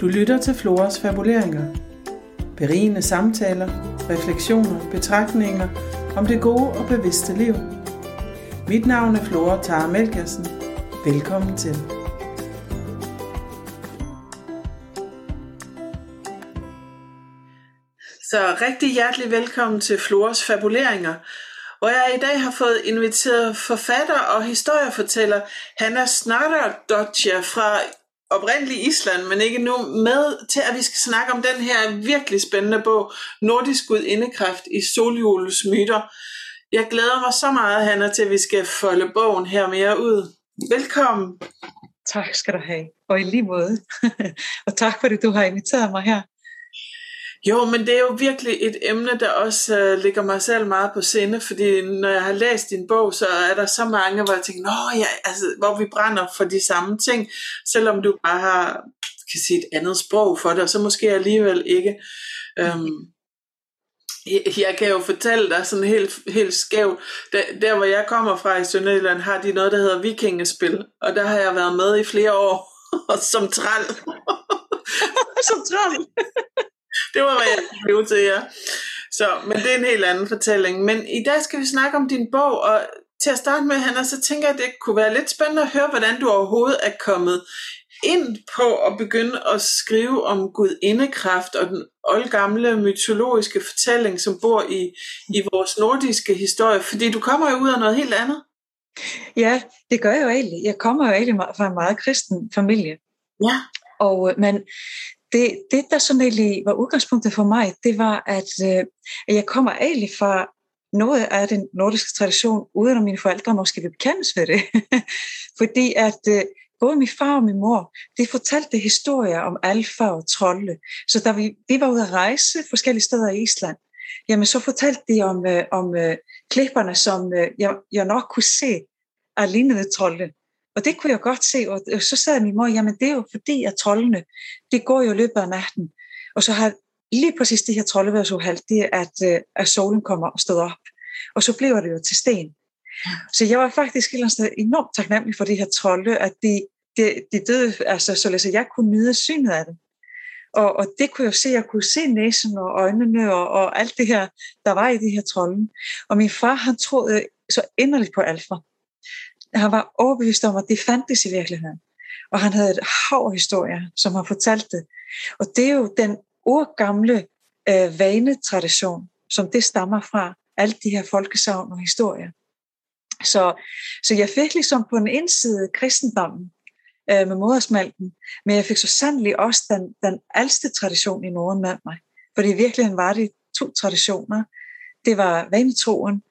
Du lytter til Floras fabuleringer. Berigende samtaler, refleksioner, betragtninger om det gode og bevidste liv. Mit navn er Flora Tara Melkersen. Velkommen til. Så rigtig hjertelig velkommen til Floras fabuleringer, hvor jeg i dag har fået inviteret forfatter og historiefortæller Hanna Snarderdottir fra oprindelig Island, men ikke nu, med til, at vi skal snakke om den her virkelig spændende bog, Nordisk Gudindekræft i solhjulets myter. Jeg glæder mig så meget, Hanna, til at vi skal folde bogen her mere ud. Velkommen. Tak skal du have, og i lige måde. og tak fordi du har inviteret mig her. Jo, men det er jo virkelig et emne, der også øh, ligger mig selv meget på sinde, fordi når jeg har læst din bog, så er der så mange, hvor jeg tænker, Nå, ja, altså, hvor vi brænder for de samme ting, selvom du bare har kan sige, et andet sprog for det, og så måske alligevel ikke. Øhm, jeg kan jo fortælle dig sådan helt, helt skævt, der, der hvor jeg kommer fra i Sønderjylland, har de noget, der hedder vikingespil, og der har jeg været med i flere år, som træl. som træl? det var, hvad jeg blev til jer. Så, men det er en helt anden fortælling. Men i dag skal vi snakke om din bog, og til at starte med, Hanna, så tænker jeg, at det kunne være lidt spændende at høre, hvordan du overhovedet er kommet ind på at begynde at skrive om Gud indekraft og den oldgamle mytologiske fortælling, som bor i, i vores nordiske historie, fordi du kommer jo ud af noget helt andet. Ja, det gør jeg jo egentlig. Jeg kommer jo egentlig fra en meget kristen familie. Ja. Og, men det, det, der sådan egentlig var udgangspunktet for mig, det var, at, øh, at jeg kommer egentlig fra noget af den nordiske tradition, uden at mine forældre måske vil bekendes ved det. Fordi at øh, både min far og min mor, de fortalte historier om alfa og trolde. Så da vi, vi var ude at rejse forskellige steder i Island, jamen så fortalte de om, øh, om øh, klipperne, som øh, jeg, jeg nok kunne se er lignende trolde. Og det kunne jeg godt se, og så sagde min mor, jamen det er jo fordi, at troldene, det går jo løbet af natten. Og så har lige præcis det her trolde været så uheldige, at, øh, at solen kommer og stod op. Og så blev det jo til sten. Så jeg var faktisk et eller andet sted enormt taknemmelig for det her trolde, at de, de, de døde, altså så jeg kunne nyde synet af det. Og, og det kunne jeg se, jeg kunne se næsen og øjnene og, og alt det her, der var i de her trolde. Og min far, han troede så inderligt på alfa han var overbevist om, at det fandtes i virkeligheden. Og han havde et hav af historier, som han fortalte. Og det er jo den urgamle øh, vanetradition, som det stammer fra, alle de her folkesavn og historier. Så, så jeg fik ligesom på den ene side kristendommen øh, med modersmalten, men jeg fik så sandelig også den, den ældste tradition i Norden med mig. Fordi i virkeligheden var det to traditioner. Det var vanetroen,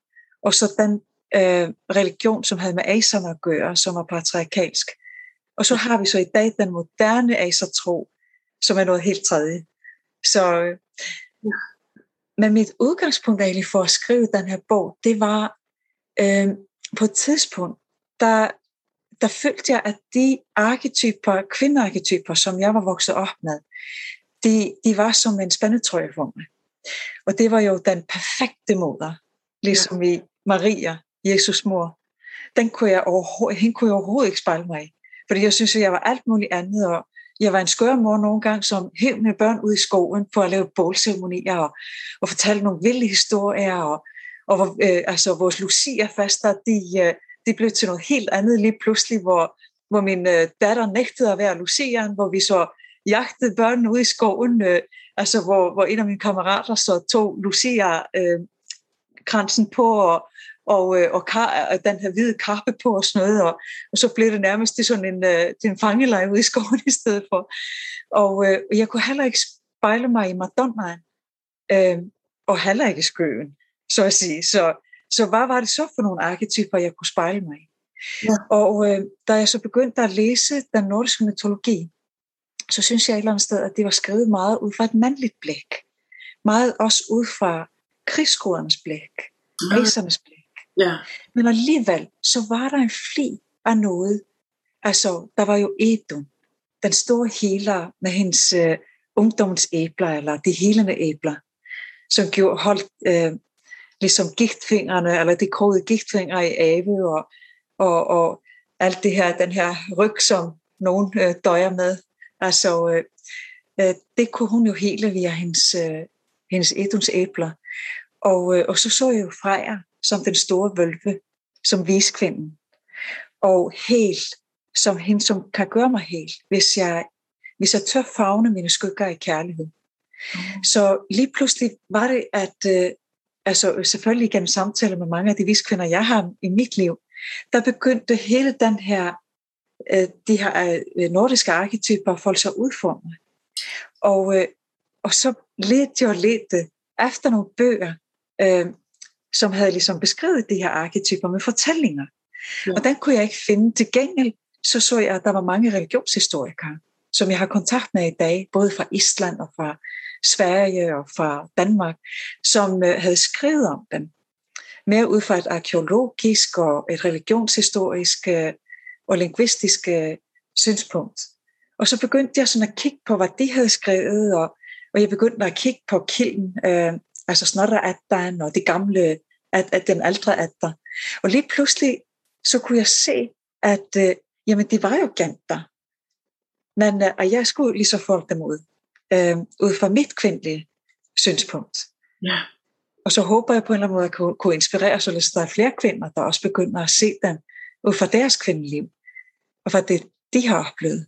og så den øh, religion, som havde med aserne at gøre, som var patriarkalsk. Og så har vi så i dag den moderne asertro, som er noget helt tredje. Så, øh, men mit udgangspunkt egentlig for at skrive den her bog, det var øh, på et tidspunkt, der, der følte jeg, at de arketyper, kvindearketyper, som jeg var vokset op med, de, de var som en spændetrøje for mig. Og det var jo den perfekte moder, ligesom ja. i Maria, Jesus mor, den kunne jeg overhovedet, hende kunne jeg overhovedet ikke spejle mig i. Fordi jeg synes, at jeg var alt muligt andet, og jeg var en skør mor nogle gange, som hæv med børn ud i skoven for at lave bålceremonier og, og fortælle nogle vilde historier, og, og øh, altså vores Lucia-faster, de, øh, de blev til noget helt andet lige pludselig, hvor, hvor min øh, datter nægtede at være Luciaen, hvor vi så jagtede børnene ud i skoven, øh, altså hvor, hvor en af mine kammerater så tog Lucia øh, kransen på og, og, øh, og, kar, og den her hvide kappe på og sådan noget, og, og så blev det nærmest til sådan en, øh, til en fangelej ude i skoven i stedet for. Og øh, jeg kunne heller ikke spejle mig i Madonnaen, øh, og heller ikke skøen, så at sige. Så, så hvad var det så for nogle arketyper, jeg kunne spejle mig i? Ja. Og øh, da jeg så begyndte at læse den nordiske mytologi, så synes jeg et eller andet sted, at det var skrevet meget ud fra et mandligt blik. Meget også ud fra krigsskodernes blik, læsernes blik. Ja. Men alligevel, så var der en fli af noget. Altså, der var jo Edun, den store healer med hendes øh, uh, ungdommens æbler, eller de helende æbler, som gjorde, holdt uh, ligesom giftfingrene, eller de kogede giftfingre i ave, og, og, og alt det her, den her ryg, som nogen uh, døjer med. Altså, uh, Øh, det kunne hun jo hele via hendes, øh, hendes Eduns æbler. Og, øh, og så så jeg jo Freja som den store vølve, som viskvinden. Og helt som hende, som kan gøre mig helt, hvis jeg, hvis jeg tør fagne mine skygger i kærlighed. Mm. Så lige pludselig var det, at øh, altså selvfølgelig gennem samtaler med mange af de viskvinder, jeg har i mit liv, der begyndte hele den her, øh, de her øh, nordiske arketyper at folde sig ud for mig. Og, øh, og så ledte jeg og ledte efter nogle bøger, øh, som havde ligesom beskrevet de her arketyper med fortællinger. Ja. Og den kunne jeg ikke finde. Til gengæld så så jeg, at der var mange religionshistorikere, som jeg har kontakt med i dag, både fra Island og fra Sverige og fra Danmark, som øh, havde skrevet om dem. Mere ud fra et arkeologisk og et religionshistorisk øh, og lingvistisk øh, synspunkt. Og så begyndte jeg sådan at kigge på, hvad de havde skrevet, og, og jeg begyndte at kigge på kilden, øh, altså Snorre Attan og det gamle, at, at den ældre Atter. Og lige pludselig, så kunne jeg se, at øh, jamen, de var jo genter. Men øh, og jeg skulle lige så få dem ud, øh, ud fra mit kvindelige synspunkt. Ja. Og så håber jeg på en eller anden måde at kunne, kunne inspirere, så der er flere kvinder, der også begynder at se dem ud fra deres kvindeliv, og fra det, de har oplevet.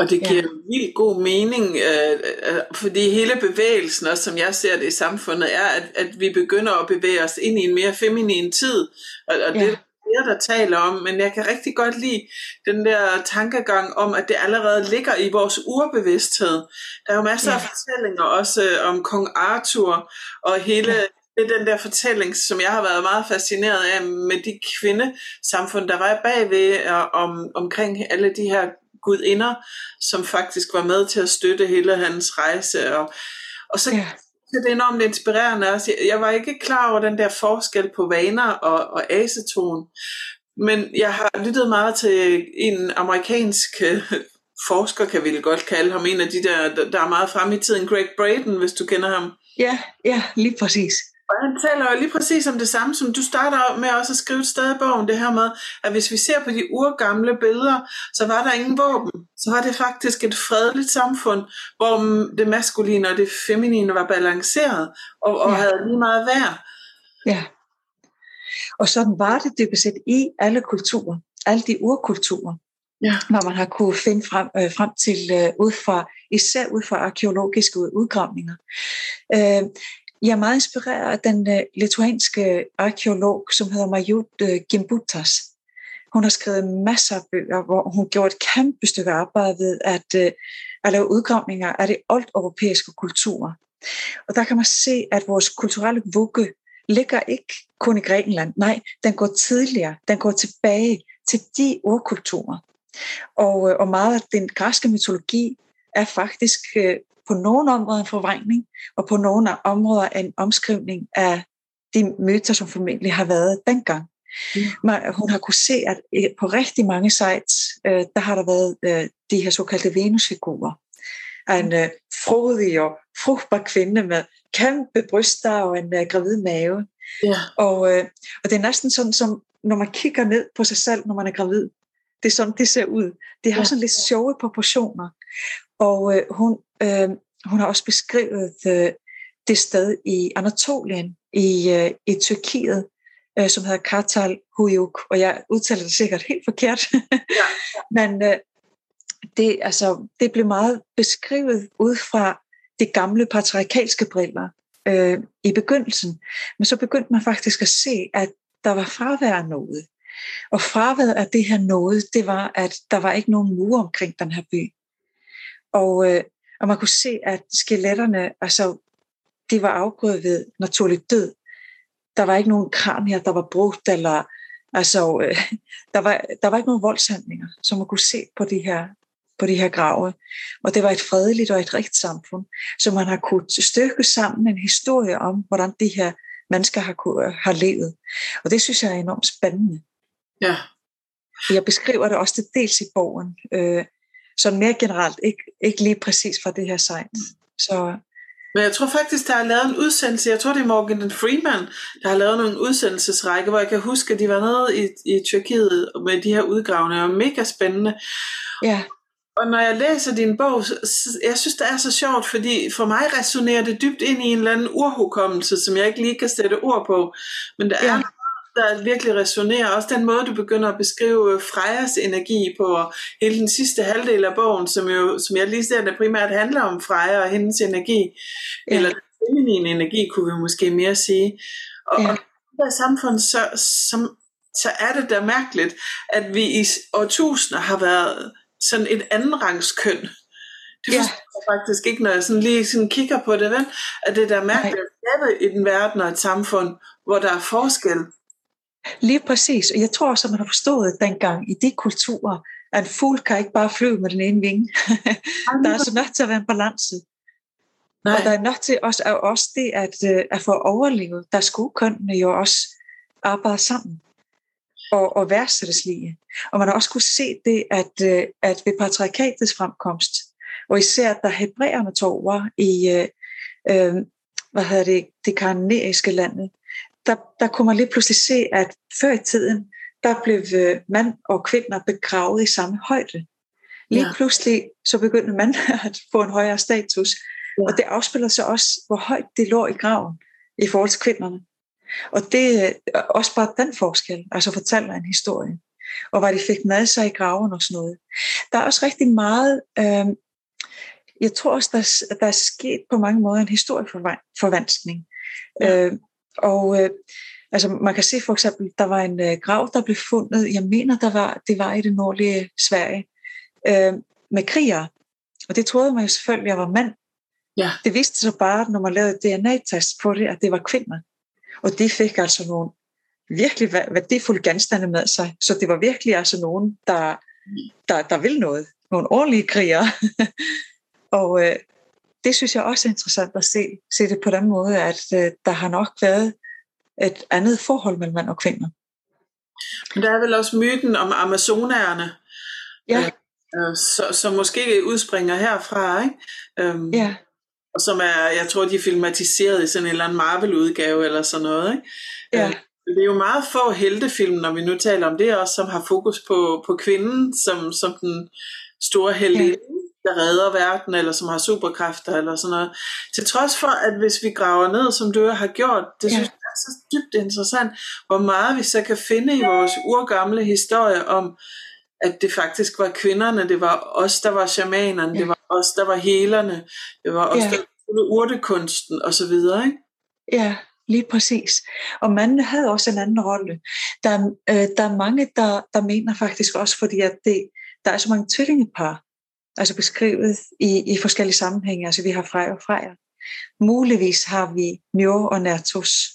Og det giver ja. vildt god mening, øh, øh, fordi hele bevægelsen, også som jeg ser det i samfundet, er, at, at vi begynder at bevæge os ind i en mere feminin tid. Og, og ja. det flere, der taler om, men jeg kan rigtig godt lide den der tankegang om, at det allerede ligger i vores urbevidsthed. Der er jo masser ja. af fortællinger også øh, om kong Arthur og hele ja det er den der fortælling, som jeg har været meget fascineret af med de kvindesamfund, der var bagved om, omkring alle de her gudinder, som faktisk var med til at støtte hele hans rejse. Og, og så ja. det er enormt inspirerende også. Jeg var ikke klar over den der forskel på vaner og, og aceton, men jeg har lyttet meget til en amerikansk øh, forsker, kan vi godt kalde ham, en af de der, der er meget frem i tiden, Greg Braden, hvis du kender ham. Ja, ja, lige præcis. Og han taler jo lige præcis om det samme, som du starter med også at skrive et sted i bogen, det her med, at hvis vi ser på de urgamle billeder, så var der ingen våben. Så var det faktisk et fredeligt samfund, hvor det maskuline og det feminine var balanceret og, og ja. havde lige meget værd. Ja. Og sådan var det dybest set i alle kulturer, alle de urkulturer, ja. når man har kunne finde frem, øh, frem til øh, ud fra, især ud fra arkeologiske udgravninger. Øh, jeg er meget inspireret af den uh, lituanske arkeolog, som hedder Majut uh, øh, Gimbutas. Hun har skrevet masser af bøger, hvor hun gjorde et kæmpe stykke arbejde ved at, uh, at lave udgravninger af det europæiske kultur. Og der kan man se, at vores kulturelle vugge ligger ikke kun i Grækenland. Nej, den går tidligere. Den går tilbage til de urkulturer. Og, og meget af den græske mytologi er faktisk på nogle områder en forvrængning, og på nogle områder en omskrivning af de myter, som formentlig har været dengang. Mm. Man, hun har kunne se, at på rigtig mange sites, øh, der har der været øh, de her såkaldte Venusfigurer. En øh, frodig og frugtbar kvinde med kæmpe bryster og en øh, gravid mave. Ja. Og, øh, og det er næsten sådan, som når man kigger ned på sig selv, når man er gravid. Det er sådan, det ser ud. Det har sådan lidt sjove proportioner. Og øh, hun, øh, hun har også beskrevet øh, det sted i Anatolien, i, øh, i Tyrkiet, øh, som hedder Kartal Huyuk, og jeg udtaler det sikkert helt forkert. ja. Men øh, det, altså, det blev meget beskrevet ud fra de gamle patriarkalske briller øh, i begyndelsen. Men så begyndte man faktisk at se, at der var fravær af noget. Og fraværet af det her noget, det var, at der var ikke nogen mure omkring den her by. Og, øh, og man kunne se, at skeletterne, altså, de var afgået ved naturlig død. Der var ikke nogen kranier, der var brugt, eller altså, øh, der, var, der var ikke nogen voldshandlinger, som man kunne se på de her på de her grave. Og det var et fredeligt og et rigt samfund, så man har kunnet styrke sammen en historie om, hvordan de her mennesker har, kunne, har levet. Og det synes jeg er enormt spændende. Ja. Jeg beskriver det også til dels i bogen, øh, sådan mere generelt, ikke, ikke lige præcis fra det her site. Så, men jeg tror faktisk, der er lavet en udsendelse, jeg tror det er Morgan Freeman, der har lavet nogle udsendelsesrække, hvor jeg kan huske, at de var nede i, i Tyrkiet med de her udgravninger, og mega spændende. Ja. og når jeg læser din bog, jeg synes, det er så sjovt, fordi for mig resonerer det dybt ind i en eller anden urhukommelse, som jeg ikke lige kan sætte ord på. Men der ja. er der virkelig resonerer. Også den måde, du begynder at beskrive Frejas energi på hele den sidste halvdel af bogen, som, jo, som jeg lige ser, der primært handler om Freja og hendes energi. Ja. Eller feminine energi, kunne vi måske mere sige. Og, ja. og det samfund, så, som, så er det da mærkeligt, at vi i årtusinder har været sådan et andenrangskøn. Det forstår ja. jeg faktisk ikke, når jeg sådan lige sådan kigger på det, vel? at det der mærkeligt at i den verden og et samfund, hvor der er forskel. Lige præcis, og jeg tror også, at man har forstået dengang i de kulturer, at en fugl kan ikke bare flyve med den ene vinge. der er altså nødt til at være en balance. Nej. Og der er nødt til også, at også det, at, øh, at få overlevet, der skulle kønnene jo også arbejde sammen og, og værdsætteslige. Og man har også kunne se det, at, øh, at ved patriarkatets fremkomst, og især da hebræerne tog var i øh, øh, hvad hedder det, det kanoniske lande, der, der kunne man lige pludselig se, at før i tiden, der blev øh, mand og kvinder begravet i samme højde. Lige ja. pludselig så begyndte mand at få en højere status, ja. og det afspiller sig også, hvor højt det lå i graven i forhold til kvinderne. Og det er også bare den forskel, altså fortæller en historie, og hvad de fik med sig i graven og sådan noget. Der er også rigtig meget, øh, jeg tror også, der, der er sket på mange måder en historieforvanskning. Ja. Øh, og øh, altså man kan se for eksempel, der var en øh, grav, der blev fundet, jeg mener, der var, det var i det nordlige Sverige, øh, med kriger. Og det troede man jo selvfølgelig, at jeg var mand. Ja. Det viste sig bare, når man lavede DNA-test på det, at det var kvinder. Og de fik altså nogle virkelig værdifulde genstande med sig. Så det var virkelig altså nogen, der, der, der vil noget. Nogle ordentlige krigere. og øh, det synes jeg også er interessant at se, se det på den måde, at øh, der har nok været et andet forhold mellem mand og kvinder. Men der er vel også myten om amazonærerne, ja. øh, så, som måske udspringer herfra, ikke? Øhm, ja. Og som er, jeg tror, de er filmatiseret i sådan en eller anden Marvel-udgave eller sådan noget, ikke? Ja. Øh, det er jo meget få heltefilm, når vi nu taler om det også, som har fokus på, på kvinden som, som den store heldinde. Ja der redder verden, eller som har superkræfter, eller sådan noget. Til trods for, at hvis vi graver ned, som du har gjort, det ja. synes jeg er så dybt interessant, hvor meget vi så kan finde i vores urgamle historie om, at det faktisk var kvinderne, det var os, der var shamanerne, ja. det var os, der var helerne, det var os, ja. der var urtekunsten, og så videre, ikke? Ja, lige præcis. Og manden havde også en anden rolle. Der, øh, der er mange, der, der mener faktisk også, fordi at det, der er så mange tvillingepar, altså beskrevet i, i forskellige sammenhænge. Altså vi har Freja og Freja. Muligvis har vi Njør og Nertus.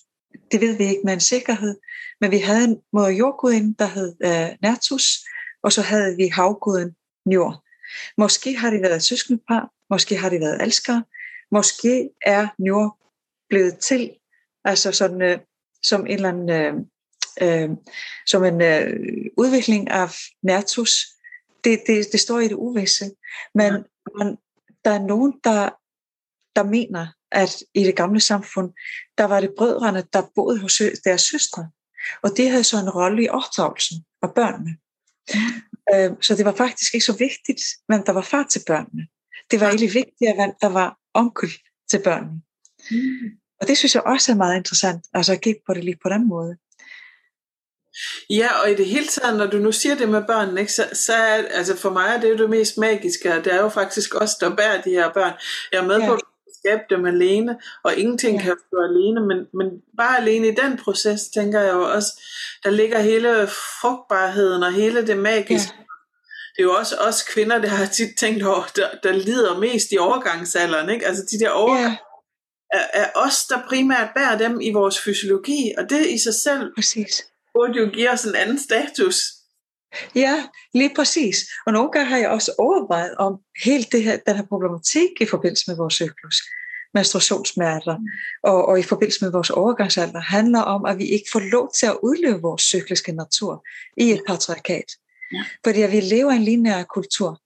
Det ved vi ikke med en sikkerhed, men vi havde en moder jordgudinde, der hed uh, Nertus, og så havde vi havguden Njord. Måske har det været søskenpar, måske har det været elskere, måske er Njord blevet til, altså sådan, uh, som en eller anden, uh, uh, som en uh, udvikling af Nertus, det, det, det står i det uvisse. Men ja. man, der er nogen, der, der mener, at i det gamle samfund, der var det brødrene, der boede hos deres søstre. Og det havde så en rolle i opdragelsen af børnene. Mm. Så det var faktisk ikke så vigtigt, hvem der var far til børnene. Det var egentlig vigtigt, hvem der var onkel til børnene. Mm. Og det synes jeg også er meget interessant, altså at kigge på det lige på den måde. Ja, og i det hele taget, når du nu siger det med børnene, ikke, så, så er, altså for mig er det jo det mest magiske, og det er jo faktisk os, der bærer de her børn. Jeg er med ja. på, at skabe dem alene, og ingenting ja. kan stå alene, men, men bare alene i den proces, tænker jeg jo også, der ligger hele frugtbarheden og hele det magiske. Ja. Det er jo også os kvinder, der har tit tænkt over, der, der lider mest i overgangsalderen, ikke? Altså de der overgangs ja. er, er os, der primært bærer dem i vores fysiologi, og det i sig selv Præcis burde jo give os en anden status. Ja, lige præcis. Og nogle gange har jeg også overvejet om helt det her, den her problematik i forbindelse med vores cyklus, menstruationssmerter, og, og i forbindelse med vores overgangsalder, handler om, at vi ikke får lov til at udleve vores cykliske natur i et patriarkat. Ja. Fordi at vi lever i en lineær kultur.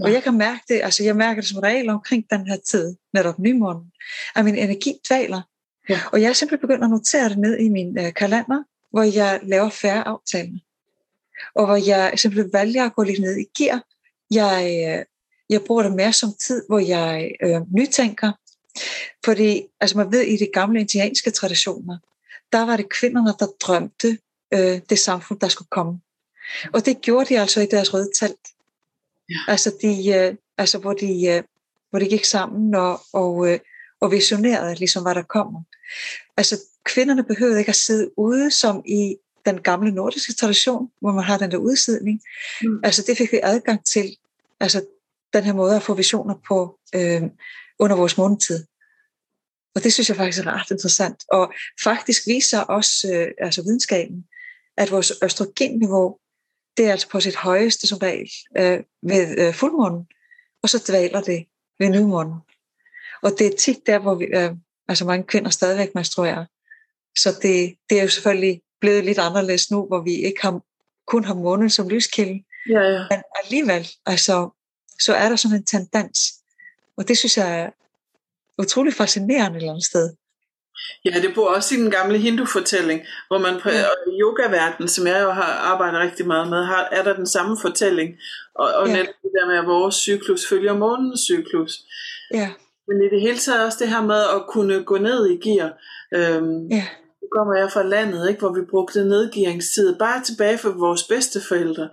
Ja. Og jeg kan mærke det, altså jeg mærker det som regel omkring den her tid, netop nymånen, at min energi dvaler. Ja. Og jeg er simpelthen begyndt at notere det ned i min øh, kalender, hvor jeg laver færre aftaler. Og hvor jeg simpelthen vælger at gå lidt ned i gear. Jeg, øh, Jeg bruger det mere som tid, hvor jeg øh, nytænker. Fordi altså man ved, i de gamle indianske traditioner, der var det kvinderne, der drømte øh, det samfund, der skulle komme. Og det gjorde de altså i deres røde telt. Ja. Altså, de, øh, altså hvor, de, øh, hvor de gik sammen og, og, øh, og visionerede, ligesom hvad der kommer. Altså, kvinderne behøvede ikke at sidde ude, som i den gamle nordiske tradition, hvor man har den der udsidning. Mm. Altså, det fik vi adgang til. Altså, den her måde at få visioner på øh, under vores månetid. Og det synes jeg faktisk er ret interessant. Og faktisk viser også øh, altså videnskaben, at vores østrogenniveau, det er altså på sit højeste som regel øh, ved øh, fuldmånen, og så dvaler det ved nymånen. Og det er tit der, hvor vi, øh, altså mange kvinder stadigvæk menstruerer. Så det, det er jo selvfølgelig blevet lidt anderledes nu, hvor vi ikke har, kun har månen som lyskilde. Ja, ja. Men alligevel, altså, så er der sådan en tendens. Og det synes jeg er utrolig fascinerende et eller andet sted. Ja, det bor også i den gamle hindu-fortælling, hvor man på ja. yoga-verdenen, som jeg jo har arbejdet rigtig meget med, har, er der den samme fortælling. Og, og ja. netop det der med, at vores cyklus følger månens cyklus. Ja. Men i det hele taget også det her med at kunne gå ned i gear. Øhm, ja. Kommer jeg fra landet, ikke, hvor vi brugte nedgearingstid bare tilbage for vores bedsteforældre.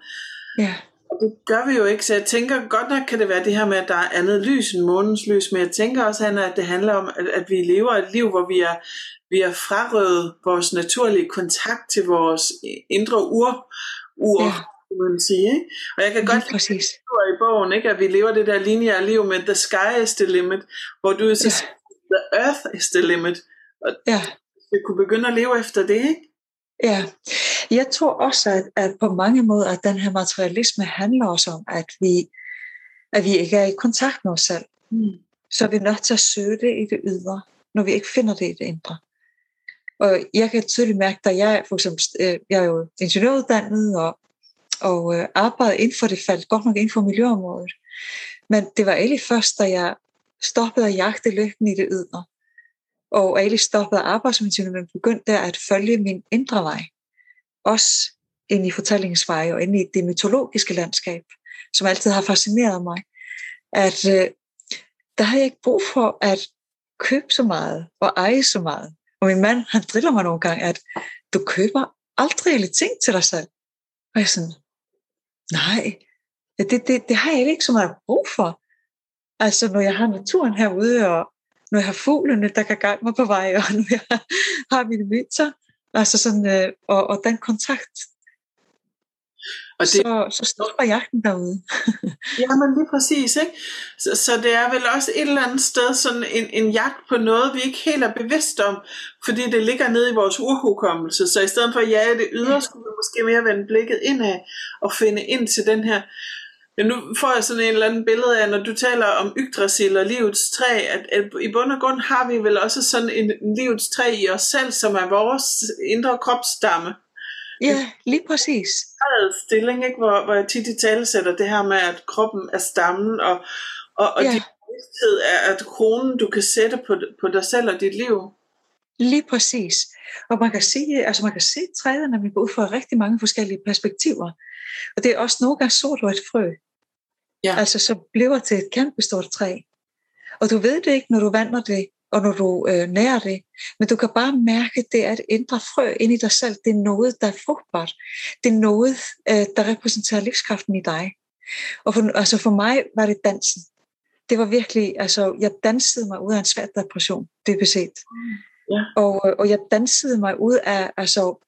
Ja. Og det gør vi jo ikke, så jeg tænker godt nok kan det være det her med, at der er andet lys end månens lys, men jeg tænker også, Anna, at det handler om, at, at vi lever et liv, hvor vi er, vi er frarøvet vores naturlige kontakt til vores indre ur, ur ja man sige. Ikke? Og jeg kan godt lide i bogen, ikke? at vi lever det der lineære liv med the sky is the limit, hvor du så ja. the earth is the limit. Og ja. Vi kunne begynde at leve efter det, ikke? Ja, jeg tror også, at, at på mange måder, at den her materialisme handler også om, at vi, at vi ikke er i kontakt med os selv. Mm. Så er vi nødt til at søge det i det ydre, når vi ikke finder det i det indre. Og jeg kan tydeligt mærke, at jeg, for eksempel, øh, jeg er jo ingeniøruddannet og, og øh, arbejder inden for det felt, godt nok inden for miljøområdet. Men det var egentlig først, da jeg stoppede at jagte lykken i det ydre, og egentlig stoppede arbejdsmetoden, som men begyndte der at følge min indre vej. Også ind i fortællingens vej og ind i det mytologiske landskab, som altid har fascineret mig. At øh, der har jeg ikke brug for at købe så meget og eje så meget. Og min mand, han driller mig nogle gange, at du køber aldrig alle ting til dig selv. Og jeg er sådan, nej, det, det, det har jeg ikke så meget brug for. Altså, når jeg har naturen herude, og når jeg har fuglene, der kan gang mig på vej, og når jeg har mine myter, altså sådan, øh, og, og den kontakt, og det, så, så stopper jagten derude. ja, men lige præcis. Ikke? Så, så det er vel også et eller andet sted sådan en, en jagt på noget, vi ikke helt er bevidst om, fordi det ligger nede i vores urhukommelse. Så i stedet for at jage det ydre, skulle vi måske mere vende blikket indad og finde ind til den her men nu får jeg sådan en eller anden billede af, når du taler om Yggdrasil og livets træ, at, at i bund og grund har vi vel også sådan en, en livets træ i os selv, som er vores indre kropsstamme. Ja, lige præcis. stilling, ikke? Hvor, hvor jeg tit i tale sætter det her med, at kroppen er stammen, og, og, og ja. din bevidsthed er at kronen, du kan sætte på, på dig selv og dit liv. Lige præcis. Og man kan se, altså man kan se vi går ud fra rigtig mange forskellige perspektiver. Og det er også nogle gange sort og et frø. Ja. Altså så bliver til et kæmpe stort træ. Og du ved det ikke, når du vandrer det, og når du øh, nærer det. Men du kan bare mærke, at det er et indre frø ind i dig selv. Det er noget, der er frugtbart. Det er noget, øh, der repræsenterer livskraften i dig. Og for, altså for mig var det dansen. Det var virkelig, altså jeg dansede mig ud af en svær depression, det beset. Ja. Og, øh, og jeg dansede mig ud af, altså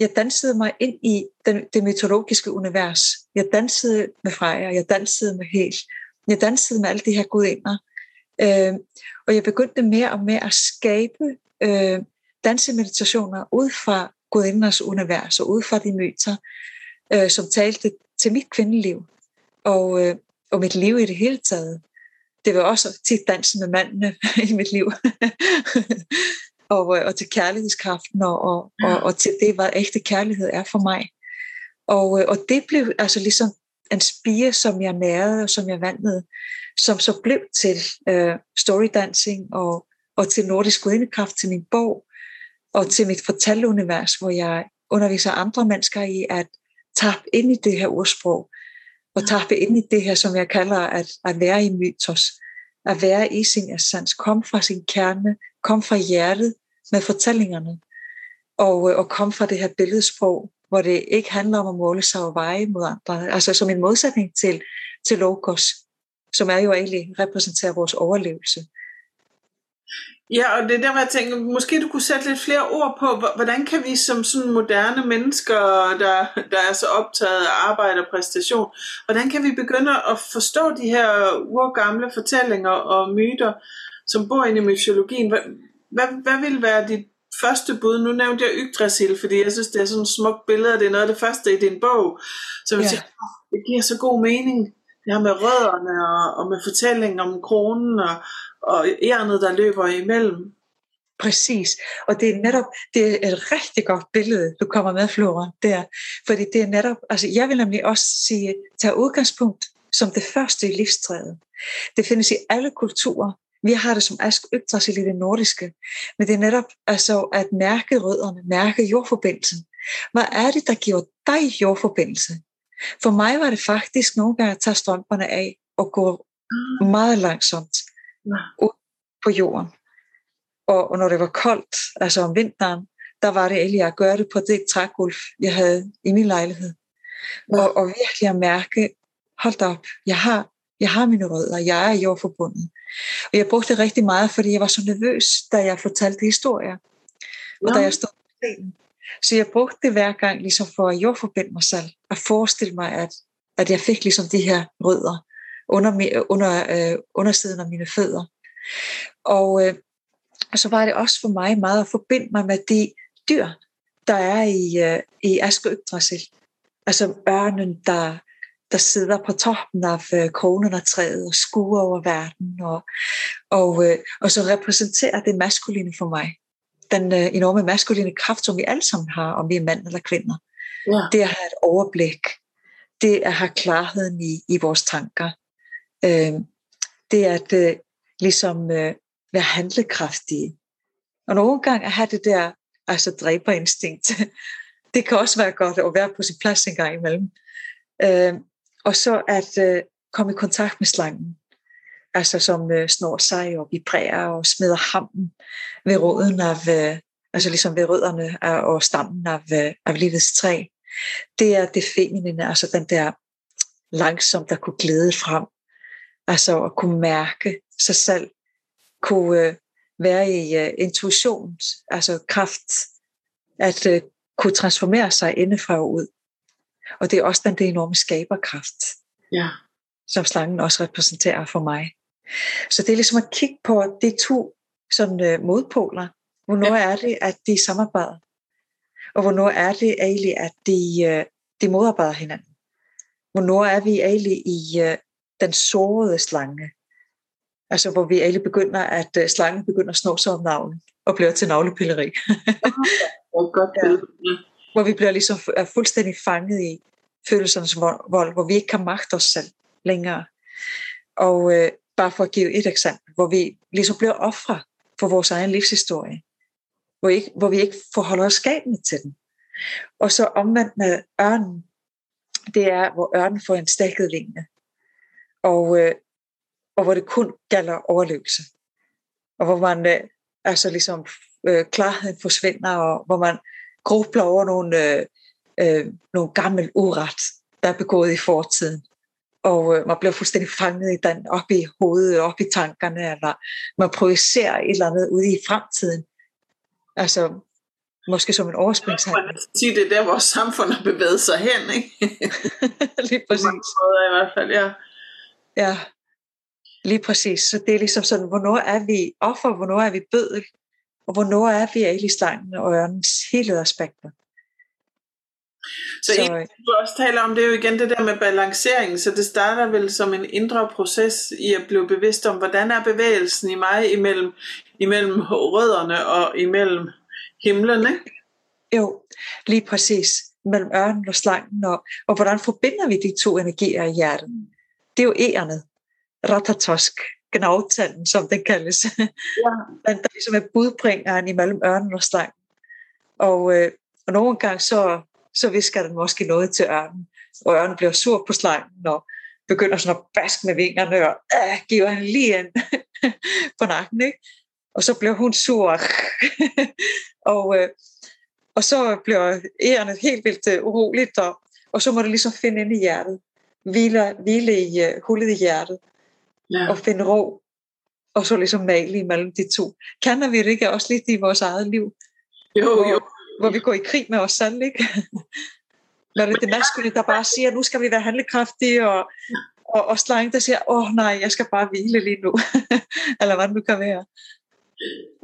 jeg dansede mig ind i den, det mytologiske univers. Jeg dansede med Freja, jeg dansede med Hel, jeg dansede med alle de her gudinder. Øh, og jeg begyndte mere og mere at skabe øh, dansemeditationer ud fra gudinders univers og ud fra de myter, øh, som talte til mit kvindeliv og, øh, og mit liv i det hele taget. Det var også tit dansen med mændene i mit liv og, øh, og til kærlighedskraften og, og, ja. og, og til det, hvad ægte kærlighed er for mig. Og, øh, og det blev altså ligesom en spire, som jeg nærede og som jeg vandede, som så blev til uh, storydancing og, og til nordisk gudindekraft til min bog og til mit fortælleunivers, hvor jeg underviser andre mennesker i at tabe ind i det her ursprog og tappe ind i det her, som jeg kalder at, at være i mytos. At være i sin essens. Kom fra sin kerne. Kom fra hjertet med fortællingerne. Og, øh, og komme fra det her billedsprog, hvor det ikke handler om at måle sig og veje mod andre. Altså som en modsætning til, til logos, som er jo egentlig repræsenterer vores overlevelse. Ja, og det er der, hvor jeg tænker, måske du kunne sætte lidt flere ord på, hvordan kan vi som sådan moderne mennesker, der, der er så optaget af arbejde og præstation, hvordan kan vi begynde at forstå de her urgamle fortællinger og myter, som bor inde i mytologien? Hvad, hvad, vil være dit første bud? Nu nævnte jeg Yggdrasil, fordi jeg synes, det er sådan et smukt billede, og det er noget af det første i din bog. Så jeg ja. siger, det giver så god mening, det her med rødderne og, og med fortællingen om kronen og, og ærnet, der løber imellem. Præcis, og det er netop det er et rigtig godt billede, du kommer med, Flora, der. Fordi det er netop, altså jeg vil nemlig også sige, tage udgangspunkt som det første i livstræet. Det findes i alle kulturer. Vi har det som ask Yggdrasil i det nordiske, men det er netop altså at mærke rødderne, mærke jordforbindelsen. Hvad er det, der giver dig jordforbindelse? For mig var det faktisk nogle gange at tage strømperne af og gå mm. meget langsomt ud på jorden. Og, og når det var koldt, altså om vinteren, der var det egentlig at gøre det på det trægulv, jeg havde i min lejlighed. Og, og virkelig at mærke, hold op, jeg har, jeg har mine rødder, jeg er jordforbundet. Og jeg brugte det rigtig meget, fordi jeg var så nervøs, da jeg fortalte historier. Og ja. da jeg stod på scenen. Så jeg brugte det hver gang ligesom for at jordforbinde mig selv. At forestille mig, at, at jeg fik ligesom de her rødder under, under, øh, undersiden af mine fødder. Og, øh, og så var det også for mig meget at forbinde mig med de dyr, der er i, øh, i Aske Yggdrasil. Altså ørnen, der, der sidder på toppen af øh, kronen af træet og skuer over verden, og, og, øh, og så repræsenterer det maskuline for mig. Den øh, enorme maskuline kraft, som vi alle sammen har, om vi er mænd eller kvinder. Ja. Det at have et overblik, det at have klarheden i, i vores tanker, øh, det at øh, ligesom øh, være handlekraftige. Og nogle gange at have det der altså dræberinstinkt, det kan også være godt at være på sin plads en gang imellem. Øh, og så at øh, komme i kontakt med slangen, altså som øh, snor sig og vibrerer og smider hammen ved roden af, øh, altså ligesom ved rødderne af, og stammen af, øh, af livets træ. Det er det feminine, altså den der langsomt, der kunne glæde frem, altså at kunne mærke sig selv, kunne øh, være i øh, intuition, altså kraft, at øh, kunne transformere sig indefra og ud. Og det er også den der enorme skaberkraft, ja. som slangen også repræsenterer for mig. Så det er ligesom at kigge på de to sådan, uh, modpoler. Hvornår ja. er det, at de samarbejder? Og hvornår er det egentlig, at de, uh, de modarbejder hinanden? Hvornår er vi egentlig i uh, den sårede slange? Altså hvor vi alle begynder, at uh, slangen begynder at snå sig om navnet og bliver til navlepilleri. oh, godt ja. Hvor vi bliver ligesom er fuldstændig fanget i følelsernes vold, hvor vi ikke kan magte os selv længere. Og øh, bare for at give et eksempel, hvor vi ligesom bliver ofre for vores egen livshistorie. Hvor, ikke, hvor vi ikke forholder os skabende til den. Og så omvendt med ørnen, det er, hvor ørnen får en stakket linje og, øh, og hvor det kun gælder overlevelse. Og hvor man øh, altså ligesom øh, klarheden forsvinder, og hvor man grubler over nogle, øh, øh, nogle gammel uret, der er begået i fortiden. Og øh, man bliver fuldstændig fanget i den op i hovedet, op i tankerne, eller man projicerer et eller andet ude i fremtiden. Altså, måske som en overspringshandling. Man kan sige, det er der, vores samfund har bevæget sig hen, ikke? Lige præcis. Måder, i hvert fald, ja. Ja, lige præcis. Så det er ligesom sådan, hvornår er vi offer, hvornår er vi bødel, og hvornår er vi egentlig slangen og ørnens hele aspekter. Så, så en, du også taler om, det er jo igen det der med balancering, så det starter vel som en indre proces i at blive bevidst om, hvordan er bevægelsen i mig imellem, imellem rødderne og imellem himlen, ikke? Jo, lige præcis. Mellem ørnen og slangen, og, og hvordan forbinder vi de to energier i hjertet? det er jo ærerne. Ratatosk, gnavtanden, som den kaldes. Ja. den, der ligesom er budbringeren imellem ørnen og slangen. Og, øh, og nogle gange så, så visker den måske noget til ørnen. ørnen bliver sur på slangen, og begynder sådan at baske med vingerne, og øh, giver han lige en på nakken, ikke? Og så bliver hun sur, og, øh, og så bliver ærerne helt vildt øh, uroligt, og, og så må det ligesom finde ind i hjertet, hvile, hvile i uh, hullet i hjertet, ja. og finde ro, og så ligesom male imellem de to. Kender vi det ikke også lidt i vores eget liv? Jo, hvor, jo. Hvor vi går i krig med os selv, ikke? Når det er det maskuline, der bare siger, nu skal vi være handlekraftige, og, og, og slange, der siger, åh oh, nej, jeg skal bare hvile lige nu. Eller hvad det nu kan være.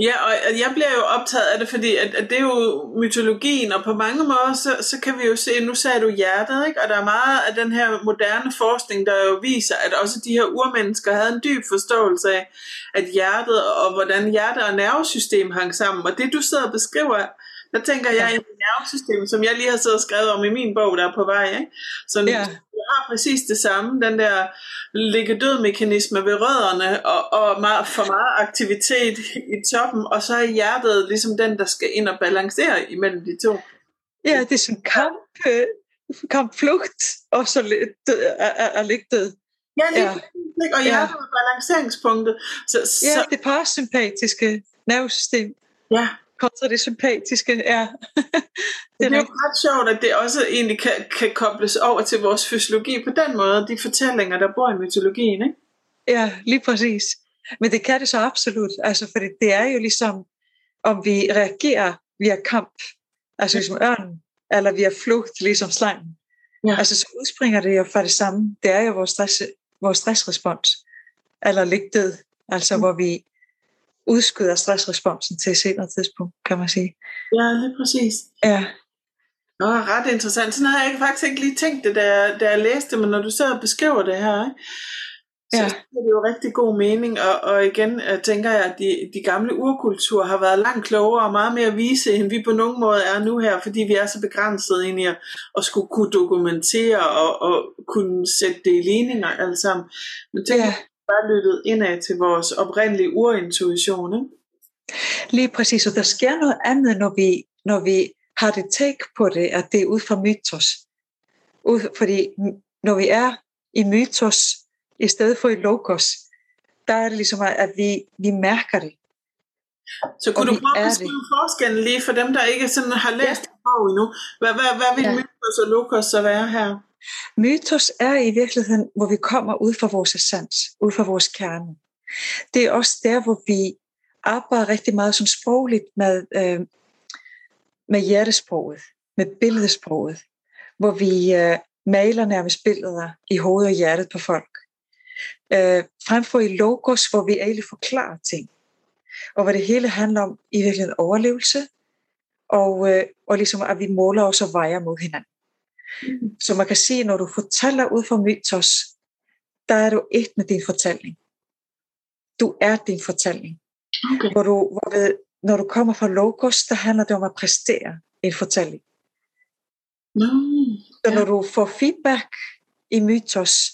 Ja, og jeg bliver jo optaget af det, fordi at, at det er jo mytologien, og på mange måder, så, så kan vi jo se, nu sagde du hjertet, ikke? og der er meget af den her moderne forskning, der jo viser, at også de her urmennesker havde en dyb forståelse af, at hjertet, og hvordan hjerte og nervesystem hang sammen, og det du sidder og beskriver, der tænker jeg i nervesystem, som jeg lige har siddet og skrevet om i min bog, der er på vej. Ikke? Så ja. jeg har præcis det samme, den der ligge død mekanisme ved rødderne, og, og meget, for meget aktivitet i toppen, og så er hjertet ligesom den, der skal ind og balancere imellem de to. Ja, det er sådan kamp, øh, kamp flugt, og så død, er, er, er ligge død. Ja, lige ja. og hjertet ja. er balanceringspunktet. Så, ja, så, det parasympatiske nervesystem. Ja, kontra det sympatiske. Ja. det, er det er jo ret sjovt, at det også egentlig kan, kan kobles over til vores fysiologi på den måde, de fortællinger, der bor i mytologien, ikke? Ja, lige præcis. Men det kan det så absolut, altså for det er jo ligesom, om vi reagerer via kamp, altså ligesom ørnen, eller via flugt, ligesom slangen. Ja. Altså så udspringer det jo fra det samme. Det er jo vores, stress, vores stressrespons, eller ligthed, altså mm. hvor vi udskyder stressresponsen til et senere tidspunkt, kan man sige. Ja, lige præcis. Ja. Nå, ret interessant. Sådan har jeg faktisk ikke lige tænkt det, da jeg, da jeg læste det, men når du sidder og beskriver det her, ikke? så ja. er det jo rigtig god mening, og, og igen jeg tænker jeg, at de, de gamle urkulturer har været langt klogere og meget mere vise, end vi på nogen måde er nu her, fordi vi er så begrænset ind i at, at skulle kunne dokumentere og, og kunne sætte det i ligninger alle sammen. Men tænk, ja bare lyttet indad til vores oprindelige urintuition. Ikke? Lige præcis, og der sker noget andet, når vi, når vi har det take på det, at det er ud fra mytos. Ud, fordi når vi er i mytos, i stedet for i logos, der er det ligesom, at vi, vi mærker det. Så kunne du prøve at beskrive forskellen lige for dem, der ikke sådan har læst ja. bog endnu? Hvad, hvad, hvad vil ja. mytos og logos så være her? Mytos er i virkeligheden, hvor vi kommer ud fra vores essens, ud fra vores kerne. Det er også der, hvor vi arbejder rigtig meget som sprogligt med, øh, med hjertesproget, med billedsproget, hvor vi øh, maler nærmest billeder i hovedet og hjertet på folk. Øh, fremfor i logos, hvor vi egentlig forklarer ting, og hvor det hele handler om i virkeligheden overlevelse, og, øh, og ligesom at vi måler os og vejer mod hinanden. Så man kan sige, når du fortæller ud fra mytos, der er du et med din fortælling. Du er din fortælling. Okay. Hvor du, hvor det, når du kommer fra logos, der handler det om at præstere en fortælling. Mm, Så når du får feedback i mytos,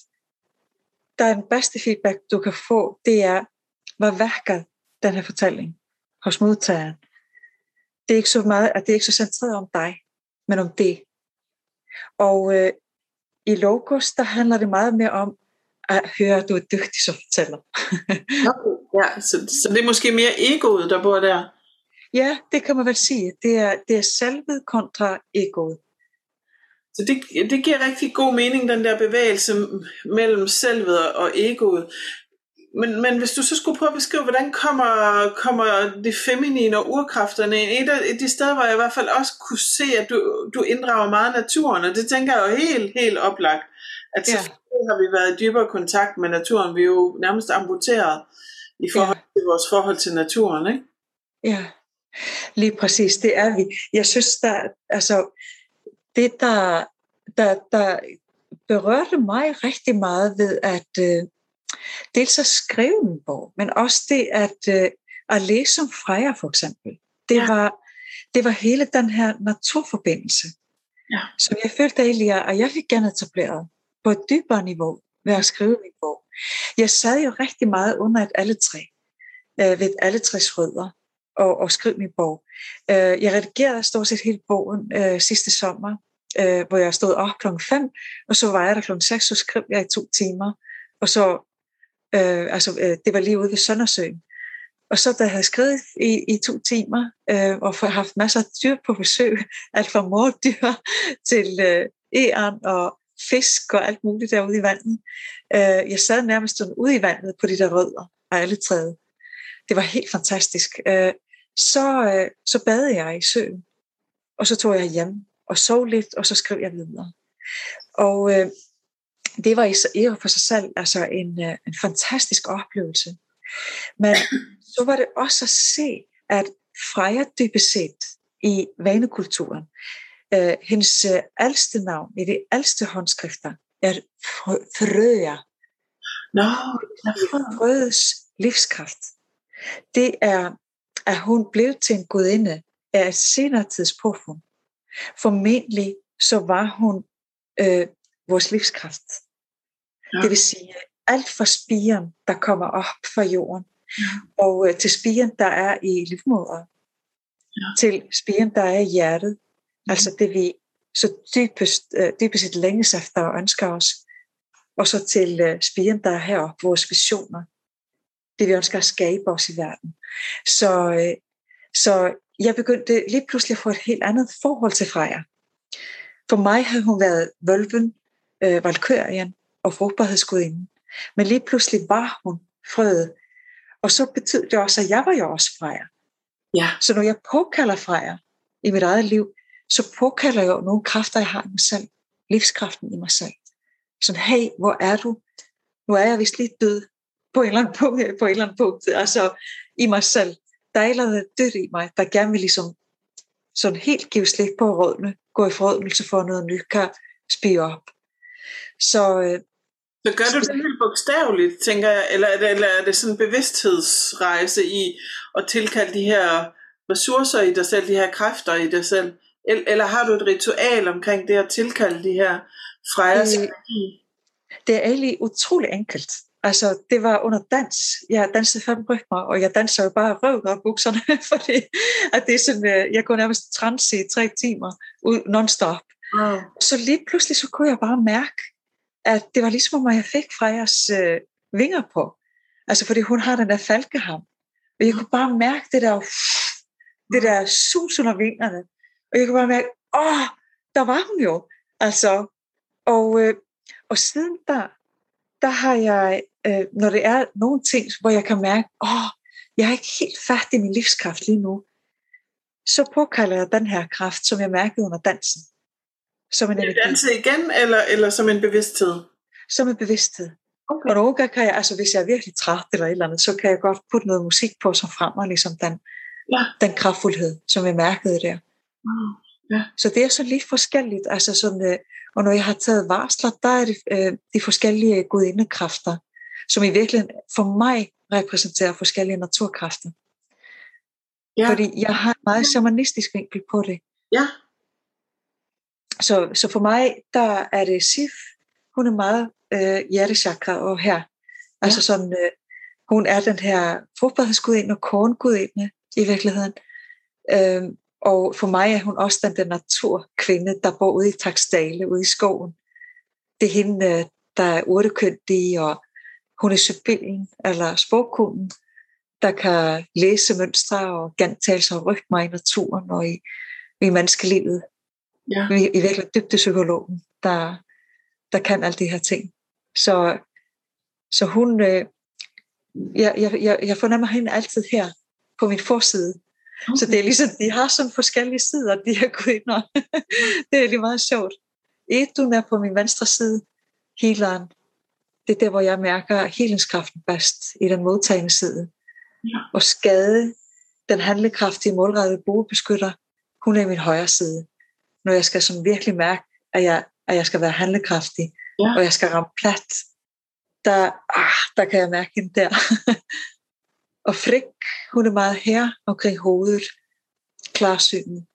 der er den bedste feedback, du kan få, det er, hvad værker den her fortælling hos modtageren. Det er ikke så meget, at det er ikke så centreret om dig, men om det. Og øh, i Logos, der handler det meget mere om at høre, at du er dygtig som fortæller. ja, så, så det er måske mere egoet, der bor der? Ja, det kan man vel sige. Det er, det er selvet kontra egoet. Så det, det giver rigtig god mening, den der bevægelse mellem selvet og egoet. Men, men hvis du så skulle prøve at beskrive, hvordan kommer, kommer det feminine og urkræfterne ind? Et af de steder, hvor jeg i hvert fald også kunne se, at du, du inddrager meget naturen, og det tænker jeg jo helt, helt oplagt. At så ja. har vi været i dybere kontakt med naturen. Vi er jo nærmest amputeret i forhold ja. til vores forhold til naturen, ikke? Ja, lige præcis, det er vi. Jeg synes, der, altså, det der, der, der berørte mig rigtig meget ved, at øh, dels at skrive en bog, men også det at, øh, at læse om Freja for eksempel. Det, ja. var, det var hele den her naturforbindelse, ja. som jeg følte egentlig, at jeg fik gerne etableret på et dybere niveau ved at skrive min bog. Jeg sad jo rigtig meget under et alle tre, øh, ved alle tre rødder og, og skrev min bog. Øh, jeg redigerede stort set hele bogen øh, sidste sommer, øh, hvor jeg stod op klokken 5, og så var jeg der klokken 6, så skrev jeg i to timer. Og så, øh, altså, øh, det var lige ude ved Søndersøen. Og så da jeg havde skrevet i, i to timer, øh, og for, haft masser af dyr på besøg, alt fra mordyr til øh, æren og fisk og alt muligt derude i vandet. Øh, jeg sad nærmest ude i vandet på de der rødder af alle træet. Det var helt fantastisk. Øh, så, øh, så badede jeg i søen, og så tog jeg hjem og sov lidt, og så skrev jeg videre. Og øh, det var i for sig selv altså en, øh, en fantastisk oplevelse. Men så var det også at se, at Freja dybest set i vanekulturen, øh, hendes øh, ældste navn i de ældste håndskrifter er Frøja. Nå, Frødes livskraft. Det er, at hun blev til en gudinde af et senere tids påfund. Formentlig så var hun øh, vores livskraft. Ja. Det vil sige, alt fra spiren, der kommer op fra jorden, ja. og øh, til spiren, der er i livmoderen, ja. til spiren, der er i hjertet, mm. altså det vi så dybest, øh, dybest set længes efter og ønsker os, og så til øh, spiren, der er heroppe, vores visioner, det vi ønsker at skabe os i verden. Så, øh, så jeg begyndte lige pludselig at få et helt andet forhold til Freja. For mig havde hun været vølven, øh, valkørien og frugtbarhedsgudinden. Men lige pludselig var hun frøet. Og så betød det også, at jeg var jo også Freja. Ja. Så når jeg påkalder Freja i mit eget liv, så påkalder jeg jo nogle kræfter, jeg har i mig selv. Livskraften i mig selv. Sådan, hey, hvor er du? Nu er jeg vist lidt død på en eller anden punkt, på en eller anden punkt altså i mig selv der er et eller andet dødt i mig, der gerne vil ligesom sådan helt give slip på rådene, gå i forrådnelse for noget nyt kan spire op. Så, øh, så gør du det helt bogstaveligt, tænker jeg, eller er det, eller er det sådan en bevidsthedsrejse i at tilkalde de her ressourcer i dig selv, de her kræfter i dig selv? Eller har du et ritual omkring det at tilkalde de her frejas det, det er egentlig utrolig enkelt. Altså, det var under dans. Jeg dansede fem rytmer, og jeg danser jo bare røvet op bukserne, fordi at det er sådan, øh, jeg går nærmest trans i tre timer ud non-stop. Wow. Så lige pludselig så kunne jeg bare mærke, at det var ligesom om, jeg fik Frejas øh, vinger på. Altså, fordi hun har den der falkeham. Og jeg kunne bare mærke det der, det der sus under vingerne. Og jeg kunne bare mærke, åh, der var hun jo. Altså, og, øh, og siden der, der har jeg øh, når det er nogle ting, hvor jeg kan mærke, åh, jeg er ikke helt færdig i min livskraft lige nu, så påkalder jeg den her kraft, som jeg mærkede under dansen. Som en energi. Danse igen, eller, eller som en bevidsthed? Som en bevidsthed. Okay. Og nogle gange kan jeg, altså hvis jeg er virkelig træt eller et eller andet, så kan jeg godt putte noget musik på, som fremmer ligesom den, ja. den kraftfuldhed, som jeg mærkede der. Mm. Ja. Så det er så lidt forskelligt. Altså sådan, øh, og når jeg har taget varsler, der er det øh, de forskellige gudindekræfter, som i virkeligheden for mig repræsenterer forskellige naturkræfter. Ja. Fordi jeg har en meget shamanistisk vinkel på det. Ja. Så, så for mig, der er det Sif, hun er meget øh, hjertechakra og her. Ja. Altså sådan, øh, hun er den her frugtbarhedsgudinde og korngudinde i virkeligheden. Øh, og for mig er hun også den der naturkvinde, der bor ude i Taksdale, ude i skoven. Det er hende, øh, der er urtekyndig og hun er sybilen eller sprogkunden, der kan læse mønstre og gentage sig og rykke mig i naturen og i, i menneskelivet. Ja. I, I virkelig dybde psykologen, der, der kan alle de her ting. Så, så hun, øh, jeg, jeg, jeg fornemmer hende altid her på min forside. Okay. Så det er ligesom, de har sådan forskellige sider, de her kvinder. det er lige meget sjovt. Edun er på min venstre side, healeren, det er der, hvor jeg mærker helingskraften bedst i den modtagende side. Ja. Og skade, den handlekraftige, målrettede bogbeskytter, hun er i min højre side. Når jeg skal sådan virkelig mærke, at jeg, at jeg skal være handlekraftig, ja. og jeg skal ramme plat, der, ah, der kan jeg mærke hende der. og Frik, hun er meget her omkring hovedet, klarsynet.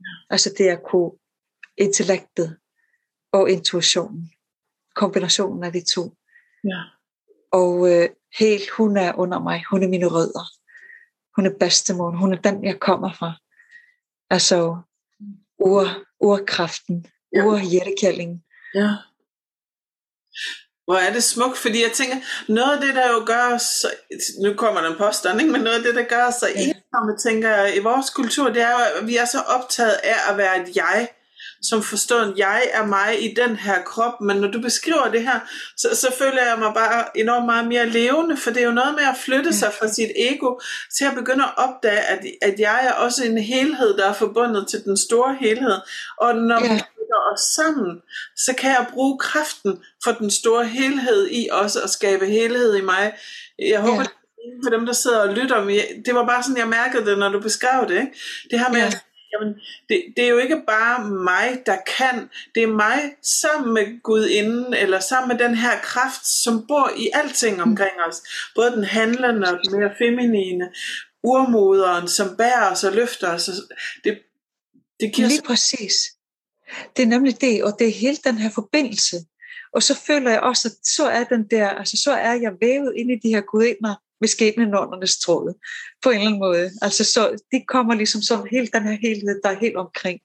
Ja. Altså det at kunne intellektet og intuitionen. Kombinationen af de to. Ja. Og øh, helt, hun er under mig. Hun er mine rødder. Hun er bedstemor. Hun er den, jeg kommer fra. Altså ur, urkraften ur-hjertekalding. Ja. Hvor er det smukt, fordi jeg tænker, noget af det, der jo gør os, nu kommer der en påstand, ikke? men noget af det, der gør os så ensomme, tænker jeg, i vores kultur, det er jo, at vi er så optaget af at være et jeg, som forstår, at jeg er mig i den her krop, men når du beskriver det her, så, så føler jeg mig bare enormt meget mere levende, for det er jo noget med at flytte sig fra sit ego til at begynde at opdage, at, at jeg er også en helhed, der er forbundet til den store helhed, og når vi flytter os sammen, så kan jeg bruge kraften for den store helhed i også at skabe helhed i mig. Jeg håber, ja for dem, der sidder og lytter. Det var bare sådan, jeg mærkede det, når du beskrev det. Ikke? Det her med ja. at jamen, det, det er jo ikke bare mig, der kan. Det er mig sammen med Gud inden, eller sammen med den her kraft, som bor i alting omkring os. Både den handlende og den mere feminine. Urmoderen, som bærer os og løfter os. Det, det giver Lige præcis. Det er nemlig det, og det er hele den her forbindelse. Og så føler jeg også, at så er den der, altså så er jeg vævet ind i de her gudinder, ved skæbnenåndernes tråd, på en eller anden måde. Altså, så de kommer ligesom som helt den her helhed, der er helt omkring.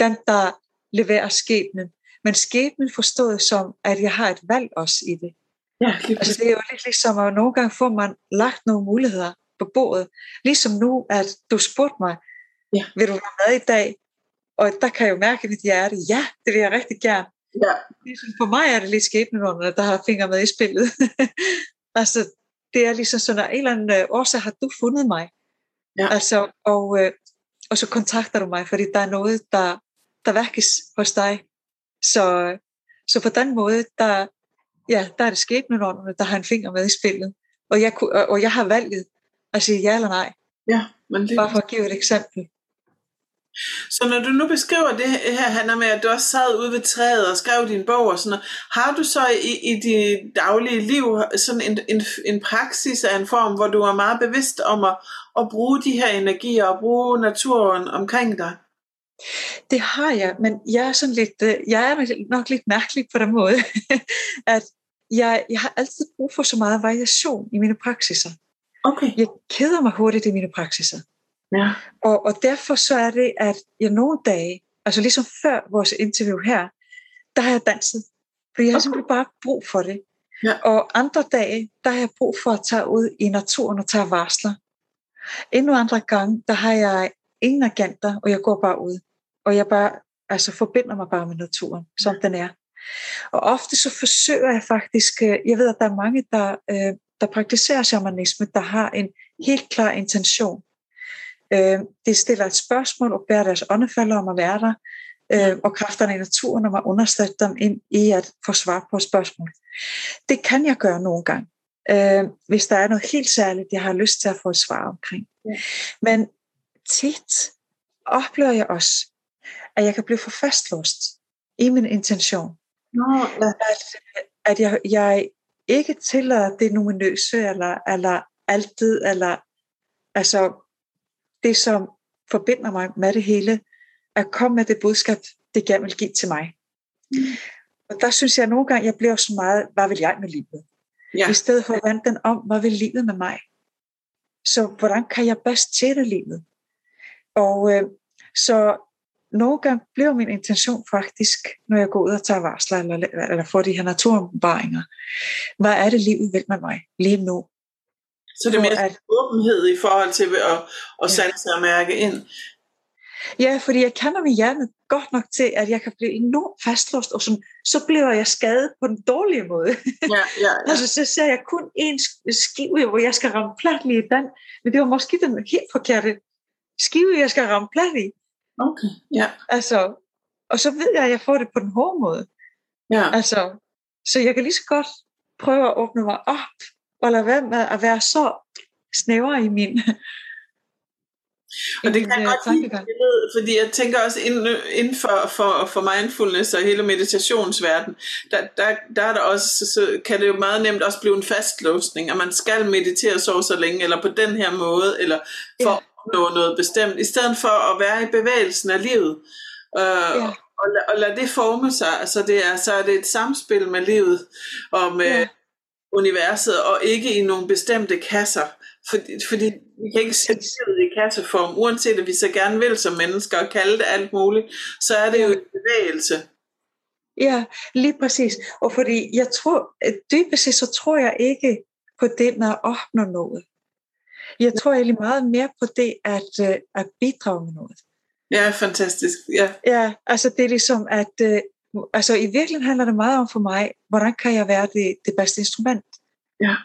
Den, der leverer skæbnen. Men skæbnen forstået som, at jeg har et valg også i det. Ja, altså, det er jo lidt ligesom, at nogle gange får man lagt nogle muligheder på bordet. Ligesom nu, at du spurgte mig, ja. vil du være med i dag? Og der kan jeg jo mærke i mit hjerte, ja, det vil jeg rigtig gerne. Ja. Ligesom for mig er det lidt skæbnenånderne, der har fingre med i spillet. altså, det er ligesom sådan, at en eller anden øh, årsag har du fundet mig. Ja. Altså, og, øh, og så kontakter du mig, fordi der er noget, der, der værkes hos dig. Så, så på den måde, der, ja, der er det skæbnenånderne, der har en finger med i spillet. Og jeg, og, og jeg har valget at sige ja eller nej. Ja, men det... Bare for at give et eksempel. Så når du nu beskriver det her, Hanna, med at du også sad ude ved træet og skrev din bog og sådan noget, har du så i, i dit daglige liv sådan en, en, en praksis af en form, hvor du er meget bevidst om at, at bruge de her energier og bruge naturen omkring dig? Det har jeg, men jeg er sådan lidt, øh, jeg er nok lidt mærkelig på den måde, at jeg, jeg har altid brug for så meget variation i mine praksiser. Okay. Jeg keder mig hurtigt i mine praksiser. Ja. Og, og derfor så er det, at jeg nogle dage, altså ligesom før vores interview her, der har jeg danset. For jeg har okay. simpelthen bare brug for det. Ja. Og andre dage, der har jeg brug for at tage ud i naturen og tage varsler. Endnu andre gange, der har jeg ingen agenter, og jeg går bare ud. Og jeg bare altså forbinder mig bare med naturen, som den er. Og ofte så forsøger jeg faktisk, øh, jeg ved, at der er mange, der, øh, der praktiserer shamanisme, der har en helt klar intention. Øh, det stiller et spørgsmål og bærer deres åndefalder om at være der, øh, og kræfterne i naturen om at understøtte dem ind i at få svar på spørgsmål. Det kan jeg gøre nogle gange, øh, hvis der er noget helt særligt, jeg har lyst til at få et svar omkring. Ja. Men tit oplever jeg også, at jeg kan blive for fastlåst i min intention. Nå, ja. At, at jeg, jeg ikke tillader det numinøse, eller, eller altid, eller altså det, som forbinder mig med det hele, at komme med det budskab, det gerne vil give til mig. Mm. Og der synes jeg nogle gange, jeg bliver så meget, hvad vil jeg med livet? Ja. I stedet for at vende den om, hvad vil livet med mig? Så hvordan kan jeg bedst tjene livet? Og øh, så nogle gange bliver min intention faktisk, når jeg går ud og tager varsler, eller, eller får de her naturåbenbaringer, hvad er det livet vil med mig lige nu? Så det er mere at, åbenhed i forhold til at, at sanse og mærke ind. Ja, fordi jeg kender min hjerne godt nok til, at jeg kan blive enormt fastlåst, og sådan, så bliver jeg skadet på den dårlige måde. Ja, ja, ja. altså, så ser jeg kun en skive, hvor jeg skal ramme plat lige i den, men det var måske den helt forkerte skive, jeg skal ramme plat i. Okay, ja. Altså, og så ved jeg, at jeg får det på den hårde måde. Ja. Altså, så jeg kan lige så godt prøve at åbne mig op og lade være med at være så snæver i min og det kan jeg godt lide, fordi jeg tænker også inden for, for, for mindfulness og hele meditationsverden, der, der, der er der også, så kan det jo meget nemt også blive en fastlåsning, at man skal meditere så så længe, eller på den her måde, eller for ja. at opnå noget bestemt, i stedet for at være i bevægelsen af livet. Øh, ja. og, og lade det forme sig, altså det er, så er det et samspil med livet, og med, ja universet, og ikke i nogle bestemte kasser. Fordi, fordi vi kan ikke sætte det i kasseform, uanset at vi så gerne vil som mennesker og kalde det alt muligt, så er det jo en bevægelse. Ja, lige præcis. Og fordi jeg tror, dybest set så tror jeg ikke på det med at opnå noget. Jeg tror egentlig meget mere på det at, øh, at bidrage med noget. Ja, fantastisk. Ja, ja altså det er ligesom at, øh, altså i virkeligheden handler det meget om for mig, hvordan kan jeg være det, det bedste instrument? Ja.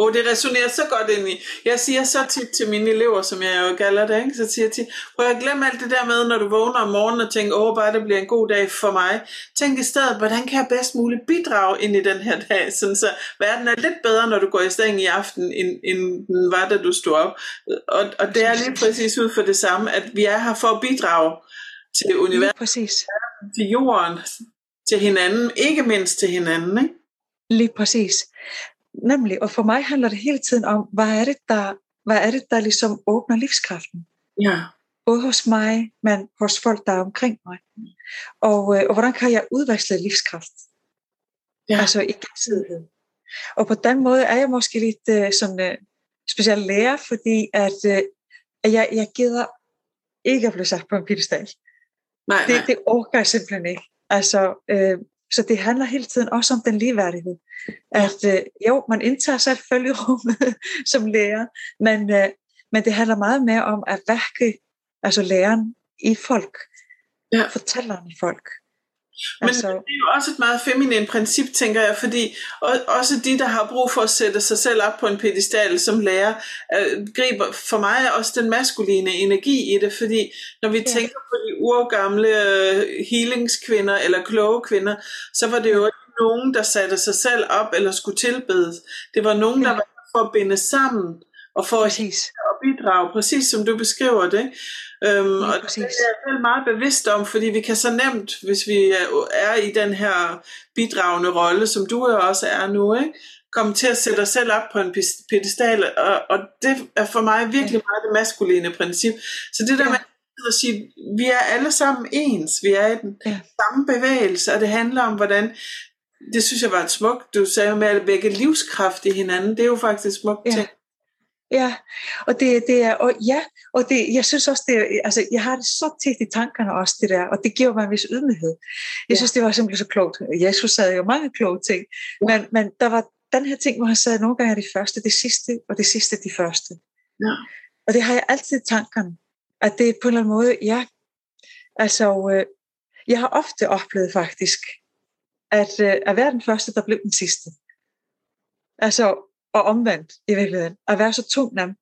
Og det resonerer så godt ind i. Jeg siger så tit til mine elever, som jeg jo kalder det, ikke? så siger jeg tit, prøv at glemme alt det der med, når du vågner om morgenen og tænker, åh, bare det bliver en god dag for mig. Tænk i stedet, hvordan kan jeg bedst muligt bidrage ind i den her dag, sådan så verden er lidt bedre, når du går i seng i aften, end, end den var, da du stod op. Og, og det er lige præcis ud for det samme, at vi er her for at bidrage til universet, præcis. til jorden, til hinanden, ikke mindst til hinanden. Ikke? Lige præcis. Nemlig, og for mig handler det hele tiden om, hvad er det, der, hvad er det, der ligesom åbner livskraften? Ja. Både hos mig, men hos folk, der er omkring mig. Og, øh, og hvordan kan jeg udveksle livskraft? Ja. Altså i gensidighed. Og på den måde er jeg måske lidt uh, sådan uh, speciel lærer, fordi at, uh, at jeg, jeg gider ikke at blive sat på en piedestal. Nej, det, nej. det orker jeg simpelthen ikke. Altså, øh, så det handler hele tiden også om den ligeværdighed. At øh, jo, man indtager selvfølgelig rummet som lærer, men, øh, men det handler meget mere om at værke, altså læreren i folk, ja. fortælleren i folk. Men altså, det er jo også et meget feminin princip, tænker jeg, fordi også de, der har brug for at sætte sig selv op på en pedestal som lærer, øh, griber for mig også den maskuline energi i det, fordi når vi ja. tænker på de urgamle øh, healingskvinder eller kloge kvinder, så var det jo ikke nogen, der satte sig selv op eller skulle tilbedes. Det var nogen, ja. der var for at binde sammen og for præcis. at bidrage, præcis som du beskriver det. Øhm, og det er jeg selv meget bevidst om, fordi vi kan så nemt, hvis vi er i den her bidragende rolle, som du også er nu, ikke? komme til at sætte os selv op på en pedestal, og, og det er for mig virkelig meget det maskuline princip. Så det der ja. med at sige, vi er alle sammen ens, vi er i den ja. samme bevægelse, og det handler om, hvordan det synes jeg var et smukt, du sagde med at vække livskraft i hinanden, det er jo faktisk smukt ja. ting. Ja, og det, det er, og ja, og det, jeg synes også, det, altså, jeg har det så tit i tankerne også, det der, og det giver mig en vis ydmyghed. Jeg ja. synes, det var simpelthen så klogt. Jesus sagde jo mange kloge ting, ja. men, men der var den her ting, hvor han sagde, nogle gange er det første, det sidste, og det sidste, de første. Ja. Og det har jeg altid i tankerne, at det på en eller anden måde, ja, altså, øh, jeg har ofte oplevet faktisk, at, øh, at være den første, der blev den sidste. Altså, og omvendt i virkeligheden, at være så tung nem.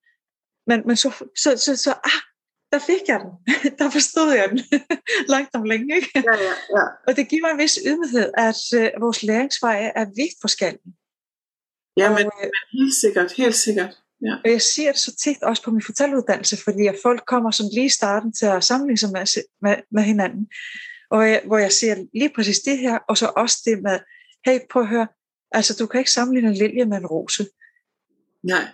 Men, men så, så, så, så, ah, der fik jeg den. der forstod jeg den langt om længe. Ikke? Ja, ja, ja. Og det giver mig en vis ydmyghed, at uh, vores læringsveje er vidt forskellige. Ja, men, og, men helt sikkert, helt sikkert. Ja. Og jeg siger det så tit også på min fortælleuddannelse, fordi at folk kommer som lige i starten til at sammenligne sig med, med, med hinanden. Og jeg, hvor jeg siger lige præcis det her, og så også det med, hey, prøv at høre, altså du kan ikke sammenligne en lilje med en rose. Nej.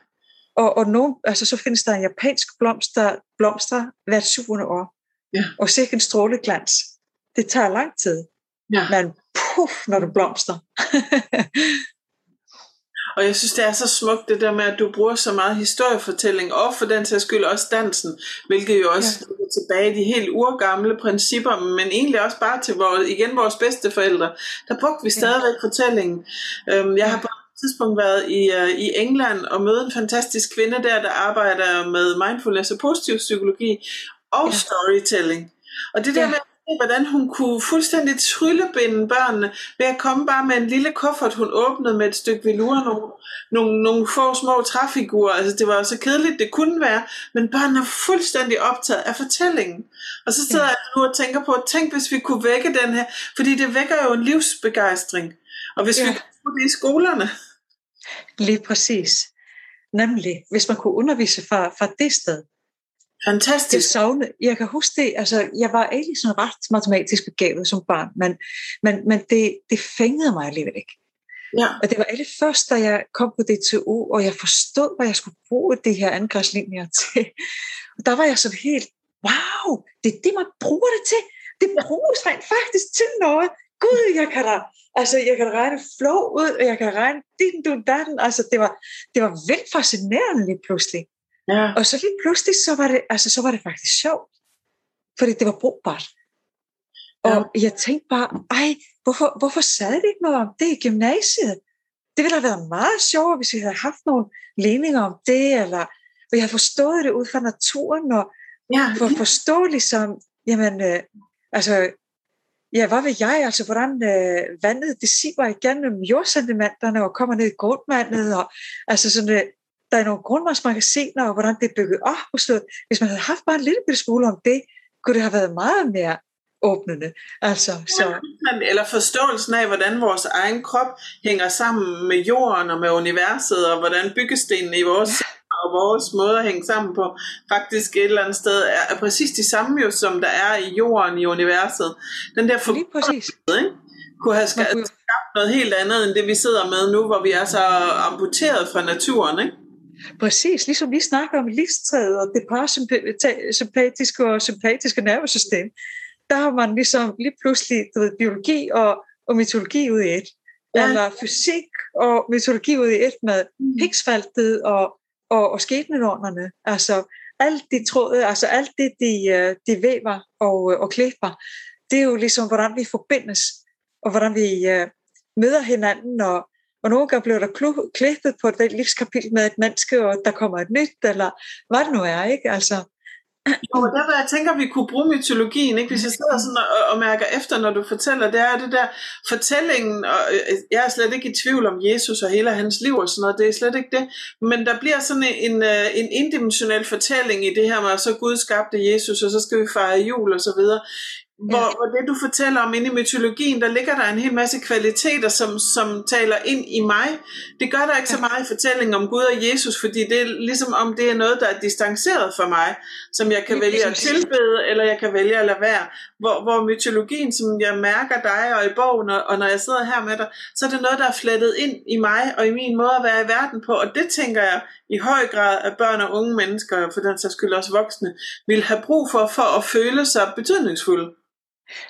Og, og nogen, altså, så findes der en japansk blomst, der blomster hvert syvende år. Ja. Og sikkert en stråleglans. Det tager lang tid. Ja. Men puff, når du blomster. og jeg synes, det er så smukt det der med, at du bruger så meget historiefortælling, og for den sags skyld også dansen, hvilket jo også ja. er tilbage i de helt urgamle principper, men egentlig også bare til vores, igen vores bedste forældre. Der brugte vi stadigvæk ja. fortællingen. Øhm, jeg har tidspunkt været i, uh, i England og møde en fantastisk kvinde der, der arbejder med mindfulness og positiv psykologi og ja. storytelling. Og det der ja. med, hvordan hun kunne fuldstændig tryllebinde børnene ved at komme bare med en lille kuffert, hun åbnede med et stykke velure, nogle, nogle, nogle få små træfigurer. Altså det var så kedeligt, det kunne være, men børnene er fuldstændig optaget af fortællingen. Og så sidder ja. jeg nu og tænker på, tænk hvis vi kunne vække den her, fordi det vækker jo en livsbegejstring. Og hvis ja. vi kunne det i skolerne. Lige præcis. Nemlig, hvis man kunne undervise fra, fra det sted. Fantastisk. Jeg, savne, jeg kan huske det, altså jeg var egentlig sådan ret matematisk begavet som barn, men, men, men det, det fængede mig alligevel ikke. Ja. Og det var egentlig først, da jeg kom på DTU, og jeg forstod, hvad jeg skulle bruge de her angrebslinjer til. Og der var jeg sådan helt, wow, det er det, man bruger det til. Det bruges rent faktisk til noget. Gud, jeg kan da, altså, jeg kan da regne flow ud, og jeg kan regne din, du, datten. Altså, det var, det var vildt fascinerende lige pludselig. Ja. Og så lige pludselig, så var det, altså, så var det faktisk sjovt. Fordi det var brugbart. Og Ja. jeg tænkte bare, ej, hvorfor, hvorfor sagde de ikke noget om det i gymnasiet? Det ville have været meget sjovere, hvis vi havde haft nogle ligninger om det, eller vi havde forstået det ud fra naturen, og Ja. for at forstå ligesom, jamen, øh, altså, ja, hvad ved jeg, altså, hvordan øh, vandet, det siver igennem jordsedimenterne og kommer ned i grundvandet, og altså sådan, øh, der er nogle grundvandsmagasiner, og hvordan det er bygget op og noget. Hvis man havde haft bare en lille bitte smule om det, kunne det have været meget mere åbnende. Altså, så, Eller forståelsen af, hvordan vores egen krop hænger sammen med jorden og med universet, og hvordan byggestenene i vores ja. Og vores måde at hænge sammen på, faktisk et eller andet sted er, er præcis de samme jo, som der er i jorden i universet. Den der lige præcis. ikke? kunne have skabt, kunne, skabt noget helt andet, end det vi sidder med nu, hvor vi er så amputeret fra naturen, ikke? præcis, ligesom vi snakker om livstræet og det parasympatiske og sympatiske nervesystem, der har man ligesom lige pludselig ved, biologi og, og mytologi ud i et. Ja. Eller fysik og mytologi ud i et med Higgsfeltet og, og, og skæbnenordnerne. Altså alt det tråde, altså alt det, de, øh, de væver og, øh, og klipper, det er jo ligesom, hvordan vi forbindes, og hvordan vi uh, møder hinanden, og, og nogle gange bliver der klippet på et livskapitel med et menneske, og der kommer et nyt, eller hvad det nu er, ikke? Altså, jo, og der jeg tænker, vi kunne bruge mytologien, ikke? hvis jeg sidder sådan og, og mærker efter, når du fortæller, det er det der fortællingen, og øh, jeg er slet ikke i tvivl om Jesus og hele hans liv og sådan noget, det er slet ikke det, men der bliver sådan en, øh, en indimensionel fortælling i det her med, at så Gud skabte Jesus, og så skal vi fejre jul og så videre. Hvor, Ja. hvor det du fortæller om inde i mytologien, der ligger der en hel masse kvaliteter, som, som taler ind i mig. Det gør der ikke så meget i fortællingen om Gud og Jesus, fordi det er ligesom om det er noget, der er distanceret for mig, som jeg kan vælge at tilbede, eller jeg kan vælge at lade være. Hvor, hvor mytologien, som jeg mærker dig og i bogen, og, og når jeg sidder her med dig, så er det noget, der er flettet ind i mig og i min måde at være i verden på. Og det tænker jeg i høj grad, at børn og unge mennesker, og for den sags skyld også voksne, vil have brug for, for at føle sig betydningsfulde.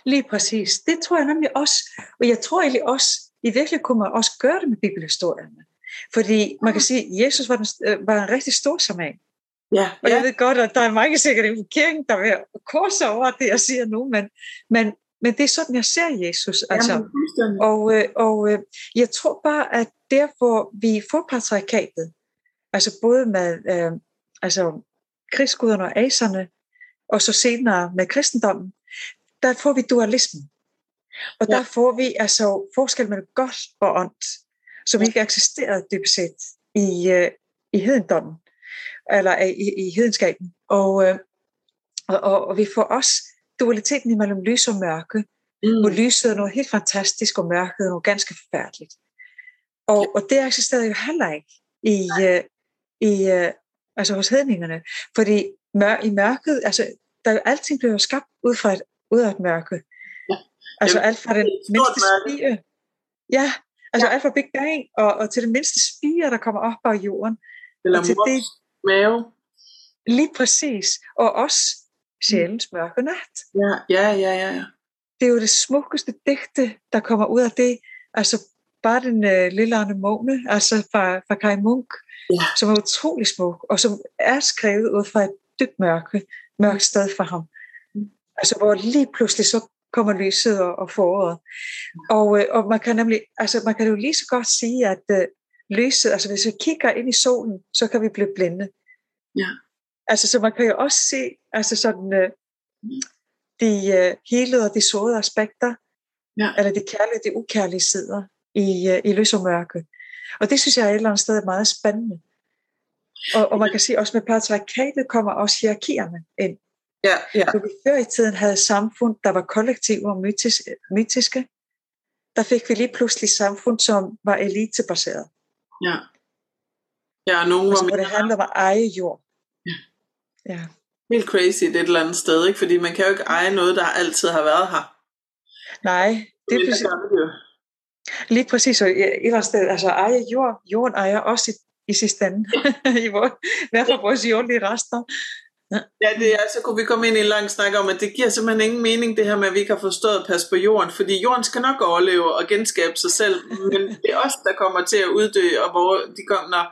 Lige præcis. Det tror jeg nemlig også. Og jeg tror egentlig også, i virkeligheden kunne man også gøre det med bibelhistorierne. Fordi man kan sige, at Jesus var, den, øh, var en rigtig stor shaman. Ja, Og ja. jeg ved godt, at der er mange sikkert i kirken, der vil korse over det, jeg siger nu, men, men, men det er sådan, jeg ser Jesus. Altså, Jamen, og øh, og øh, jeg tror bare, at der, hvor vi får patriarkatet, altså både med øh, altså, krigsguderne og aserne, og så senere med kristendommen, der får vi dualismen. Og Ja. der får vi altså forskel mellem godt og ondt, som ikke eksisterede dybest set i, øh, i hedendommen, eller øh, i, i hedenskaben. Og, øh, og, og, og vi får også dualiteten imellem lys og mørke, hvor Mm. lyset er noget helt fantastisk, og mørket er noget ganske forfærdeligt. Og, og det eksisterede jo heller ikke i, øh, i, øh, altså hos hedningerne. Fordi mør, i mørket, altså, der er jo alting bliver jo skabt ud fra et, ud af et mørke. Ja. Altså Jamen, alt fra den mindste spire. Ja, altså alt fra Big Bang og, og til det mindste spire, der kommer op af jorden. Eller og til mors det- mave. Lige præcis. Og også sjælens mørke nat. Ja, ja, ja, ja. ja. det er jo det smukkeste digte, der kommer ud af det. Altså bare den øh, lille Arne Måne, altså fra, fra Kai Munk, Ja. som er utrolig smuk, og som er skrevet ud fra et dybt mørke, mørkt sted for ham. Altså hvor lige pludselig så kommer lyset og, og foråret. Og, øh, og man kan nemlig, altså man kan jo lige så godt sige, at øh, lyset, altså hvis vi kigger ind i solen, så kan vi blive blinde. Ja. Altså så man kan jo også se, altså sådan, øh, de øh, helede og de sårede aspekter, Ja. eller de kærlige og de ukærlige sider i, øh, i lys og mørke. Og det synes jeg er et eller andet sted meget spændende. Og, og man kan sige også med patriarkatet kommer også hierarkierne ind. Ja, ja. Når vi før i tiden havde samfund, der var kollektive og mytis, mytiske, der fik vi lige pludselig samfund, som var elitebaseret. ja. Ja, og nogen var Altså, mere det handler om at eje jord. Ja. helt crazy et eller andet sted, ikke? Fordi man kan jo ikke eje noget, der altid har været her. Nej, det er præcis, lige præcis. Og et eller andet sted, altså eje jord, jorden ejer også i, i sidste ende. I, vor, I hvert fald vores jordlige rester. Ja, det er, så kunne vi komme ind i en lang snak om, at det giver simpelthen ingen mening, det her med, at vi ikke har forstået at passe på jorden, fordi jorden skal nok overleve og genskabe sig selv, men det er os, der kommer til at uddø, og hvor de kommer.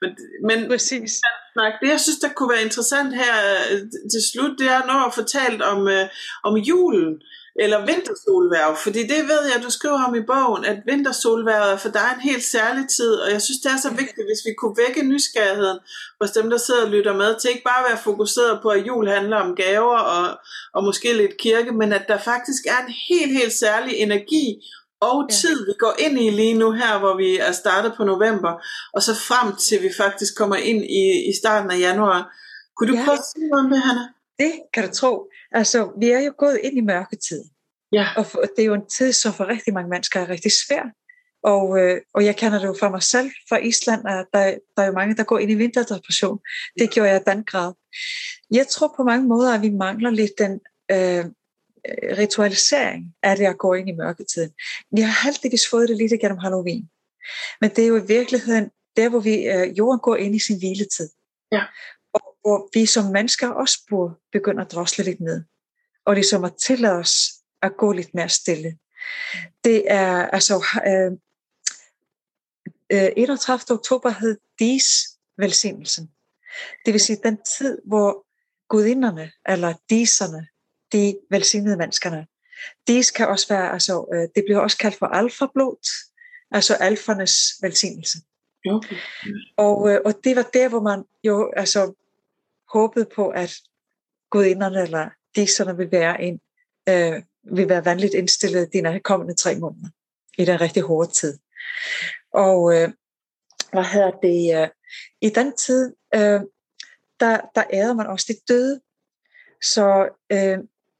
Men, men Præcis. snak, det jeg synes, der kunne være interessant her øh, til slut, det er når at fortalt om, øh, om julen eller vintersolværv, fordi det ved jeg, du skriver om i bogen, at vintersolværvet er for dig en helt særlig tid, og jeg synes, det er så vigtigt, hvis vi kunne vække nysgerrigheden hos dem, der sidder og lytter med, til ikke bare at være fokuseret på, at jul handler om gaver og, og måske lidt kirke, men at der faktisk er en helt, helt særlig energi og tid, vi går ind i lige nu her, hvor vi er startet på november, og så frem til vi faktisk kommer ind i, i starten af januar. Kunne du Ja. prøve at sige noget om det, Hanna? Det kan du tro. Altså, vi er jo gået ind i mørketid. Ja. Og det er jo en tid, som for rigtig mange mennesker er rigtig svær. Og, øh, og jeg kender det jo fra mig selv fra Island, at der, der er jo mange, der går ind i vinterdepression. Det gjorde jeg i den grad. Jeg tror på mange måder, at vi mangler lidt den øh, ritualisering af det at gå ind i mørketiden. Vi har heldigvis fået det lidt gennem Halloween. Men det er jo i virkeligheden der, hvor vi, øh, jorden går ind i sin hviletid. Ja. Og hvor vi som mennesker også burde begynde at drosle lidt ned. Og ligesom at tillade os at gå lidt mere stille. Det er altså øh, øh, 31. oktober hed Dis velsignelsen. Det vil sige den tid, hvor gudinderne, eller diserne, de velsignede menneskerne. Dis kan også være, altså, øh, det bliver også kaldt for alfablod, altså alfernes velsignelse. Okay. Og, øh, og det var der, hvor man jo altså, håbet på, at gudinderne eller diserne vil være, en, øh, vil være vanligt indstillet de kommende tre måneder i den rigtig hårde tid. Og øh, hvad hedder det? Øh, I den tid, øh, der, der ærede man også de døde. Så øh,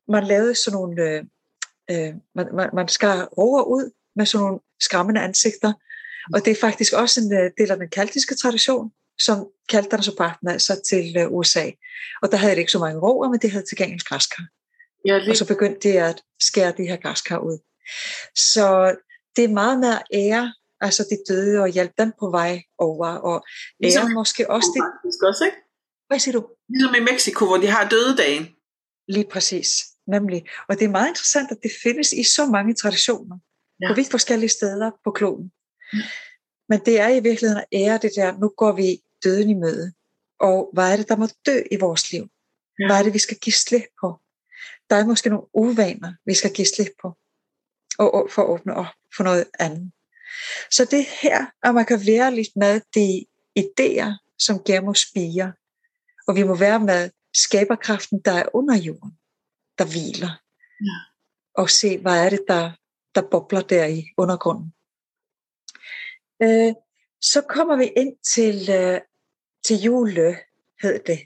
man lavede sådan nogle, øh, øh, man, man, man skar roer ud med sådan nogle skræmmende ansigter. Og det er faktisk også en øh, del af den keltiske tradition, som kelterne så bragte med sig til øh, USA. Og der havde det ikke så mange roer, men det havde til gengæld græskar. Ja, lige, Og så begyndte de at skære de her græskar ud. Så det er meget med at ære altså de døde og hjælpe dem på vej over. Og Ligesom ære måske også det. også, ikke? Hvad siger du? Ligesom i Mexico, hvor de har dødedagen. Lige præcis. Nemlig. Og det er meget interessant, at det findes i så mange traditioner. Ja. På vidt forskellige steder på kloden. Men det er i virkeligheden at ære det der, nu går vi døden i møde. Og hvad er det, der må dø i vores liv? Ja. Hvad er det, vi skal give slip på? Der er måske nogle uvaner, vi skal give slip på. Og, og for at åbne op for noget andet. Så det er her, at man kan være lidt med de idéer, som gennem spiger. Og vi må være med skaberkraften, der er under jorden, der hviler. Ja. Og se, hvad er det, der, der bobler der i undergrunden. Øh, så kommer vi ind til, øh, til jule, hed det.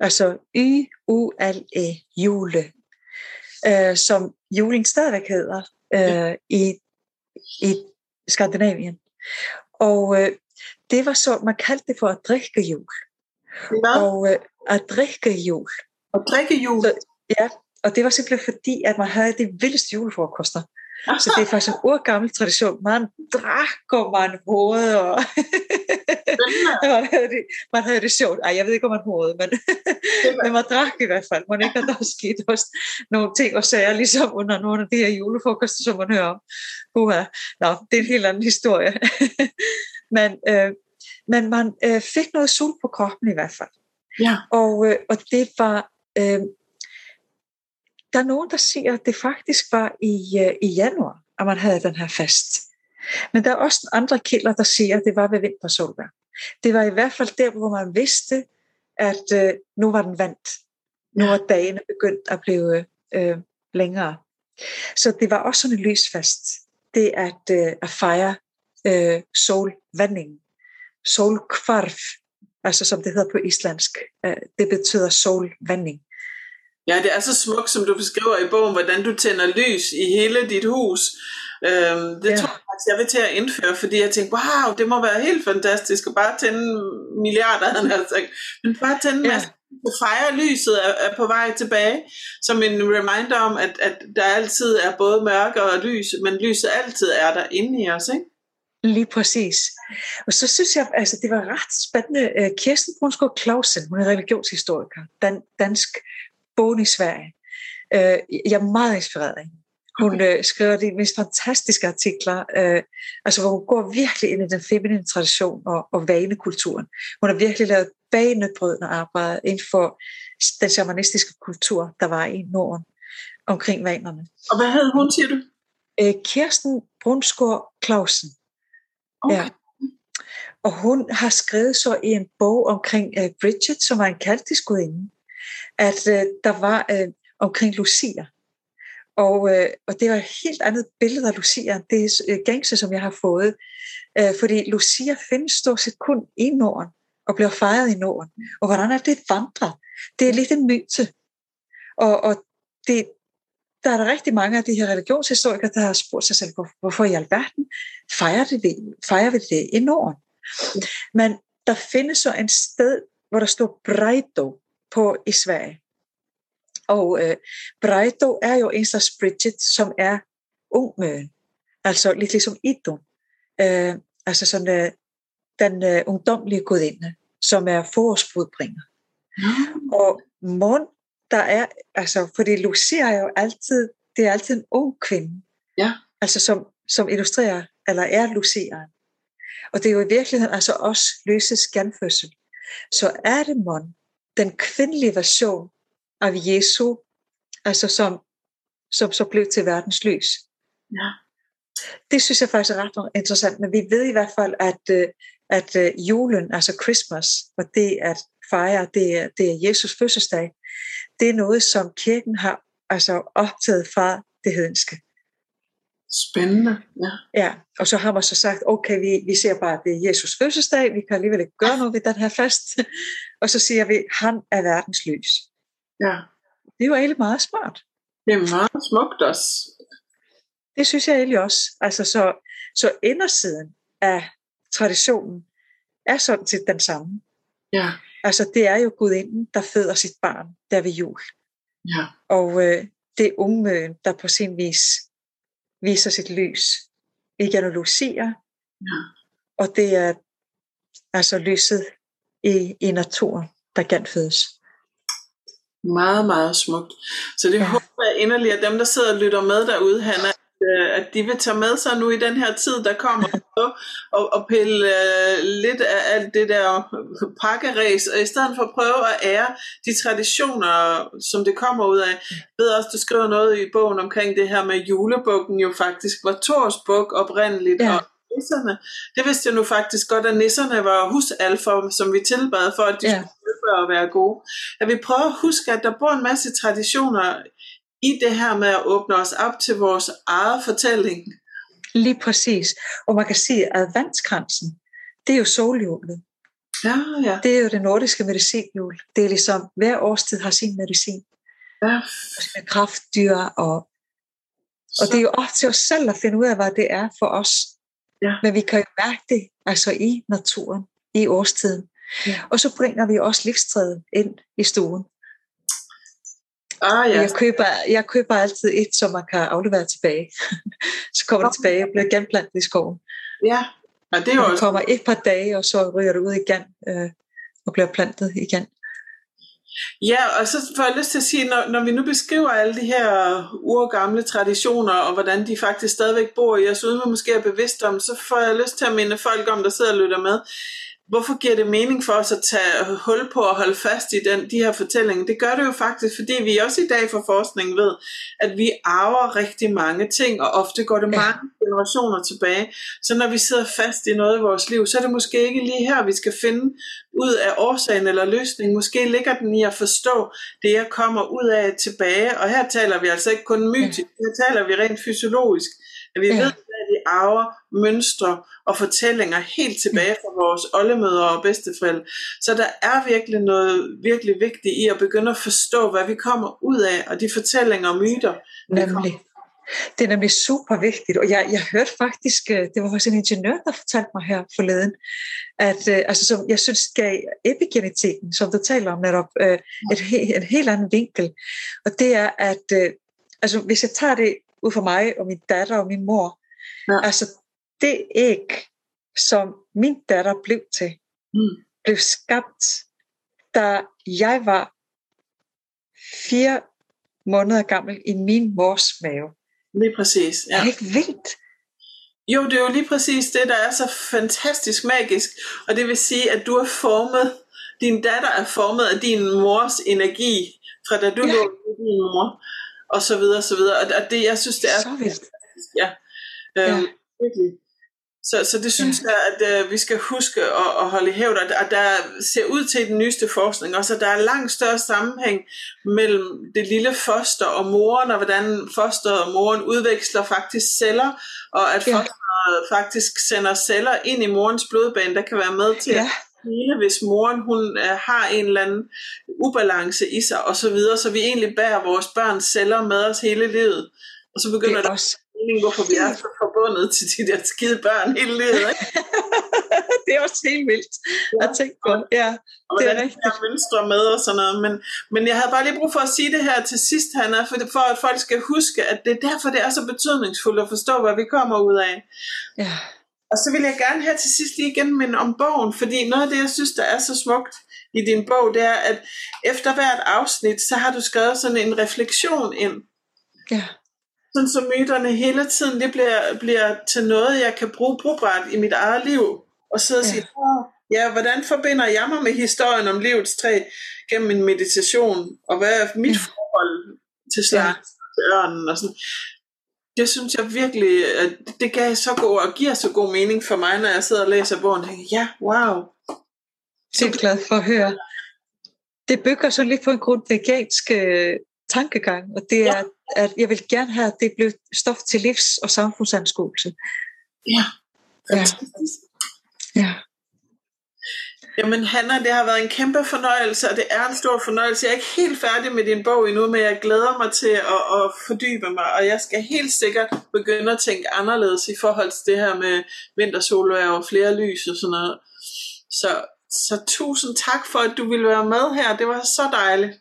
Altså Y-U-L-E, jule. Øh, som julen stadigvæk hedder øh, i, i Skandinavien. Og øh, det var så, man kaldte det for at drikke jul. Hvad? Og øh, at drikke jul. Og drikke jul. Så, ja, og det var simpelthen fordi, at man havde de vildeste julefrokoster. Så det er faktisk en urgammel tradition. Man drak, og man hovede, og man, havde det, man havde det sjovt. Ej, jeg ved ikke, om man hovede, men, men man drak i hvert fald. Man ikke, at der var sket også nogle ting og sager, ligesom under nogle af de her julefrokoster, som man hører om. Uha. Nå, det er en helt anden historie. men, øh, men man øh, fik noget sol på kroppen i hvert fald. Ja. Og, øh, og det var... Øh, der er nogen, der siger, at det faktisk var i, øh, i januar, at man havde den her fest. Men der er også andre kilder, der siger, at det var ved vintersolvær. Det var i hvert fald der, hvor man vidste, at øh, nu var den vandt. Nu var dagene begyndt at blive øh, længere. Så det var også sådan en lysfest. Det at, øh, at fejre øh, solvandingen. Solkvarf, altså som det hedder på islandsk. Øh, det betyder solvanding. Ja, det er så smukt, som du beskriver i bogen, hvordan du tænder lys i hele dit hus. Øhm, det Ja. tror jeg faktisk, jeg vil til at indføre, fordi jeg tænkte, wow, det må være helt fantastisk at bare tænde milliarder, han sagt. Men bare tænde Ja. masse du fejrer lyset er, er på vej tilbage, som en reminder om, at, at der altid er både mørke og lys, men lyset altid er der inde i os, ikke? Lige præcis. Og så synes jeg, altså det var ret spændende. Øh, Kirsten Brunsgaard Clausen, hun er religionshistoriker, dan, dansk bogen i Sverige. Øh, jeg er meget inspireret af hende. Hun øh, skriver de mest fantastiske artikler, øh, altså hvor hun går virkelig ind i den feminine tradition og, og vanekulturen. Hun har virkelig lavet banebrydende arbejde inden for den shamanistiske kultur, der var i Norden omkring vanerne. Og hvad hed hun, siger du? Øh, Kirsten Brunsgaard Clausen. Okay. Ja. Og hun har skrevet så i en bog omkring uh, Bridget, som var en kaltisk gudinde, at øh, der var øh, omkring Lucia. Og, øh, og det var et helt andet billede af Lucia, end det øh, gængse, som jeg har fået. Uh, fordi Lucia findes stort set kun i Norden, og bliver fejret i Norden. Og hvordan er det vandret? Det er lidt en myte. Og, og det, der er der rigtig mange af de her religionshistorikere, der har spurgt sig selv, hvorfor i alverden fejrer, det, fejrer vi det i Norden? Men der findes så en sted, hvor der står Brejdo på i Sverige. Og øh, Brejdo er jo en slags Bridget, som er ungmøen. Altså lidt ligesom Idun. Øh, altså sådan øh, den øh, ungdomlige gudinde, som er forårsbrudbringer. Mm. Og Mon der er, altså, fordi Lucia er jo altid, det er altid en ung kvinde. Ja. Altså som, som illustrerer, eller er Luciaen. Og det er jo i virkeligheden altså også løses genfødsel. Så er det mon, den kvindelige version af Jesu, altså som, som så blev til verdens lys. Ja. Det synes jeg faktisk er ret interessant, men vi ved i hvert fald, at, øh, at øh, julen, altså Christmas, og det at fejre, det er, det er Jesus fødselsdag, det er noget, som kirken har altså optaget fra det hedenske. Spændende, ja. Ja, og så har man så sagt, okay, vi, vi ser bare, at det er Jesus fødselsdag, vi kan alligevel ikke gøre noget ved den her fest. og så siger vi, han er verdens lys. Ja. Det jo egentlig meget smart. Det er meget smukt også. Det synes jeg egentlig også. Altså, så, så indersiden af traditionen er sådan set den samme. Ja. Altså, det er jo gudinden, der føder sit barn der ved jul. Ja. Og øh, det er ungmøen, der på sin vis viser sit lys igennem Lucia. Ja. Og det er altså lyset i, i naturen, der genfødes. Meget, meget smukt. Så det ja. håber jeg inderligt, at dem, der sidder og lytter med derude, Hanna, at de vil tage med sig nu i den her tid, der kommer, og, og pille uh, lidt af alt det der pakkeræs, og i stedet for at prøve at ære de traditioner, som det kommer ud af. Jeg ved også, du skriver noget i bogen omkring det her med julebukken jo faktisk var Tors buk oprindeligt, ja. og nisserne. Det vidste jeg nu faktisk godt, at nisserne var husalfer, som vi tilbad for, at de ja. skulle at være gode. At vi prøver at huske, at der bor en masse traditioner i det her med at åbne os op til vores eget fortælling. Lige præcis. Og man kan sige, at adventskransen, det er jo solhjulet. Ja, ja. Det er jo det nordiske medicinhjul. Det er ligesom, hver årstid har sin medicin. Ja. Med kraftdyr og... Og det er jo op til os selv at finde ud af, hvad det er for os. Ja. Men vi kan jo mærke det altså i naturen, i årstiden. Ja. Og så bringer vi også livstræet ind i stuen. Ah, ja. jeg, køber, jeg køber altid et, som man kan aflevere tilbage. så kommer det tilbage og bliver genplantet i skoven. Ja, ja det er jo også... kommer et par dage, og så ryger det ud igen øh, og bliver plantet igen. Ja, og så får jeg lyst til at sige, når, når vi nu beskriver alle de her urgamle traditioner, og hvordan de faktisk stadigvæk bor i os, uden vi måske er bevidste om, så får jeg lyst til at minde folk om, der sidder og lytter med, hvorfor giver det mening for os at tage hul på og holde fast i den, de her fortællinger? Det gør det jo faktisk, fordi vi også i dag for forskning ved, at vi arver rigtig mange ting, og ofte går det mange ja. generationer tilbage. Så når vi sidder fast i noget i vores liv, så er det måske ikke lige her, vi skal finde ud af årsagen eller løsningen. Måske ligger den i at forstå det, jeg kommer ud af tilbage. Og her taler vi altså ikke kun mytisk, ja. her taler vi rent fysiologisk. At vi ja. ved, arver mønstre og fortællinger helt tilbage fra vores oldemødre og bedsteforældre. Så der er virkelig noget virkelig vigtigt i at begynde at forstå, hvad vi kommer ud af, og de fortællinger og myter. Nemlig. Det er nemlig super vigtigt, og jeg, jeg hørte faktisk, øh, det var også en ingeniør, der fortalte mig her forleden, at øh, altså, som jeg synes gav epigenetikken, som du taler om netop, øh, et, en helt anden vinkel. Og det er, at øh, altså, hvis jeg tager det ud for mig og min datter og min mor, ja. altså det æg, som min datter blev til, mm. blev skabt, da jeg var fire måneder gammel i min mors mave. Lige præcis. Ja. Er det ikke vildt? Jo, det er jo lige præcis det, der er så fantastisk magisk. Og det vil sige, at du er formet, din datter er formet af din mors energi, fra da du ja. lå med din mor, og så videre, og så videre. Og det, jeg synes, det er så vildt. Ja, øhm, ja. virkelig. Så, så det synes ja. jeg, at uh, vi skal huske at, at holde i hævd, at der ser ud til den nyeste forskning også, at der er langt større sammenhæng mellem det lille foster og moren, og hvordan foster og moren udveksler faktisk celler, og at ja. fosteret faktisk sender celler ind i morens blodbane, der kan være med til ja. hele, hvis moren hun uh, har en eller anden ubalance i sig, og så videre, så vi egentlig bærer vores børns celler med os hele livet. Og så begynder det også mening, hvorfor vi er så forbundet til de der skide børn hele livet. Ikke? det er også helt vildt ja. at tænke på. Ja, og det er rigtigt. Jeg mønstre med og sådan noget. Men, men jeg havde bare lige brug for at sige det her til sidst, Hanna, for, for at folk skal huske, at det er derfor, det er så betydningsfuldt at forstå, hvad vi kommer ud af. Ja. Og så vil jeg gerne her til sidst lige igen minde om bogen, fordi noget af det, jeg synes, der er så smukt i din bog, det er, at efter hvert afsnit, så har du skrevet sådan en refleksion ind. Ja sådan så myterne hele tiden det bliver, bliver til noget, jeg kan bruge brugbart i mit eget liv. Og sidde og sige, ja. ja, hvordan forbinder jeg mig med historien om livets træ gennem min meditation, og hvad er mit ja. forhold til slag, ja. til ørnen og sådan. Det synes jeg virkelig, at det gav så god og giver så god mening for mig, når jeg sidder og læser bogen. Jeg tænker, ja, wow. Så glad for at høre. Det bygger så lidt på en grundvegansk øh, tankegang, og det er, ja. at jeg vil gerne have, at det bliver stof til livs- og samfundsanskuelse. Ja. Ja. ja. Jamen Hanna, det har været en kæmpe fornøjelse, og det er en stor fornøjelse. Jeg er ikke helt færdig med din bog endnu, men jeg glæder mig til at, at fordybe mig, og jeg skal helt sikkert begynde at tænke anderledes i forhold til det her med vintersol og flere lys og sådan noget. Så, så tusind tak for, at du ville være med her. Det var så dejligt.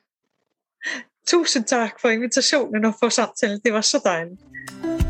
Tusind tak for invitationen og for samtalen. Det var så dejligt.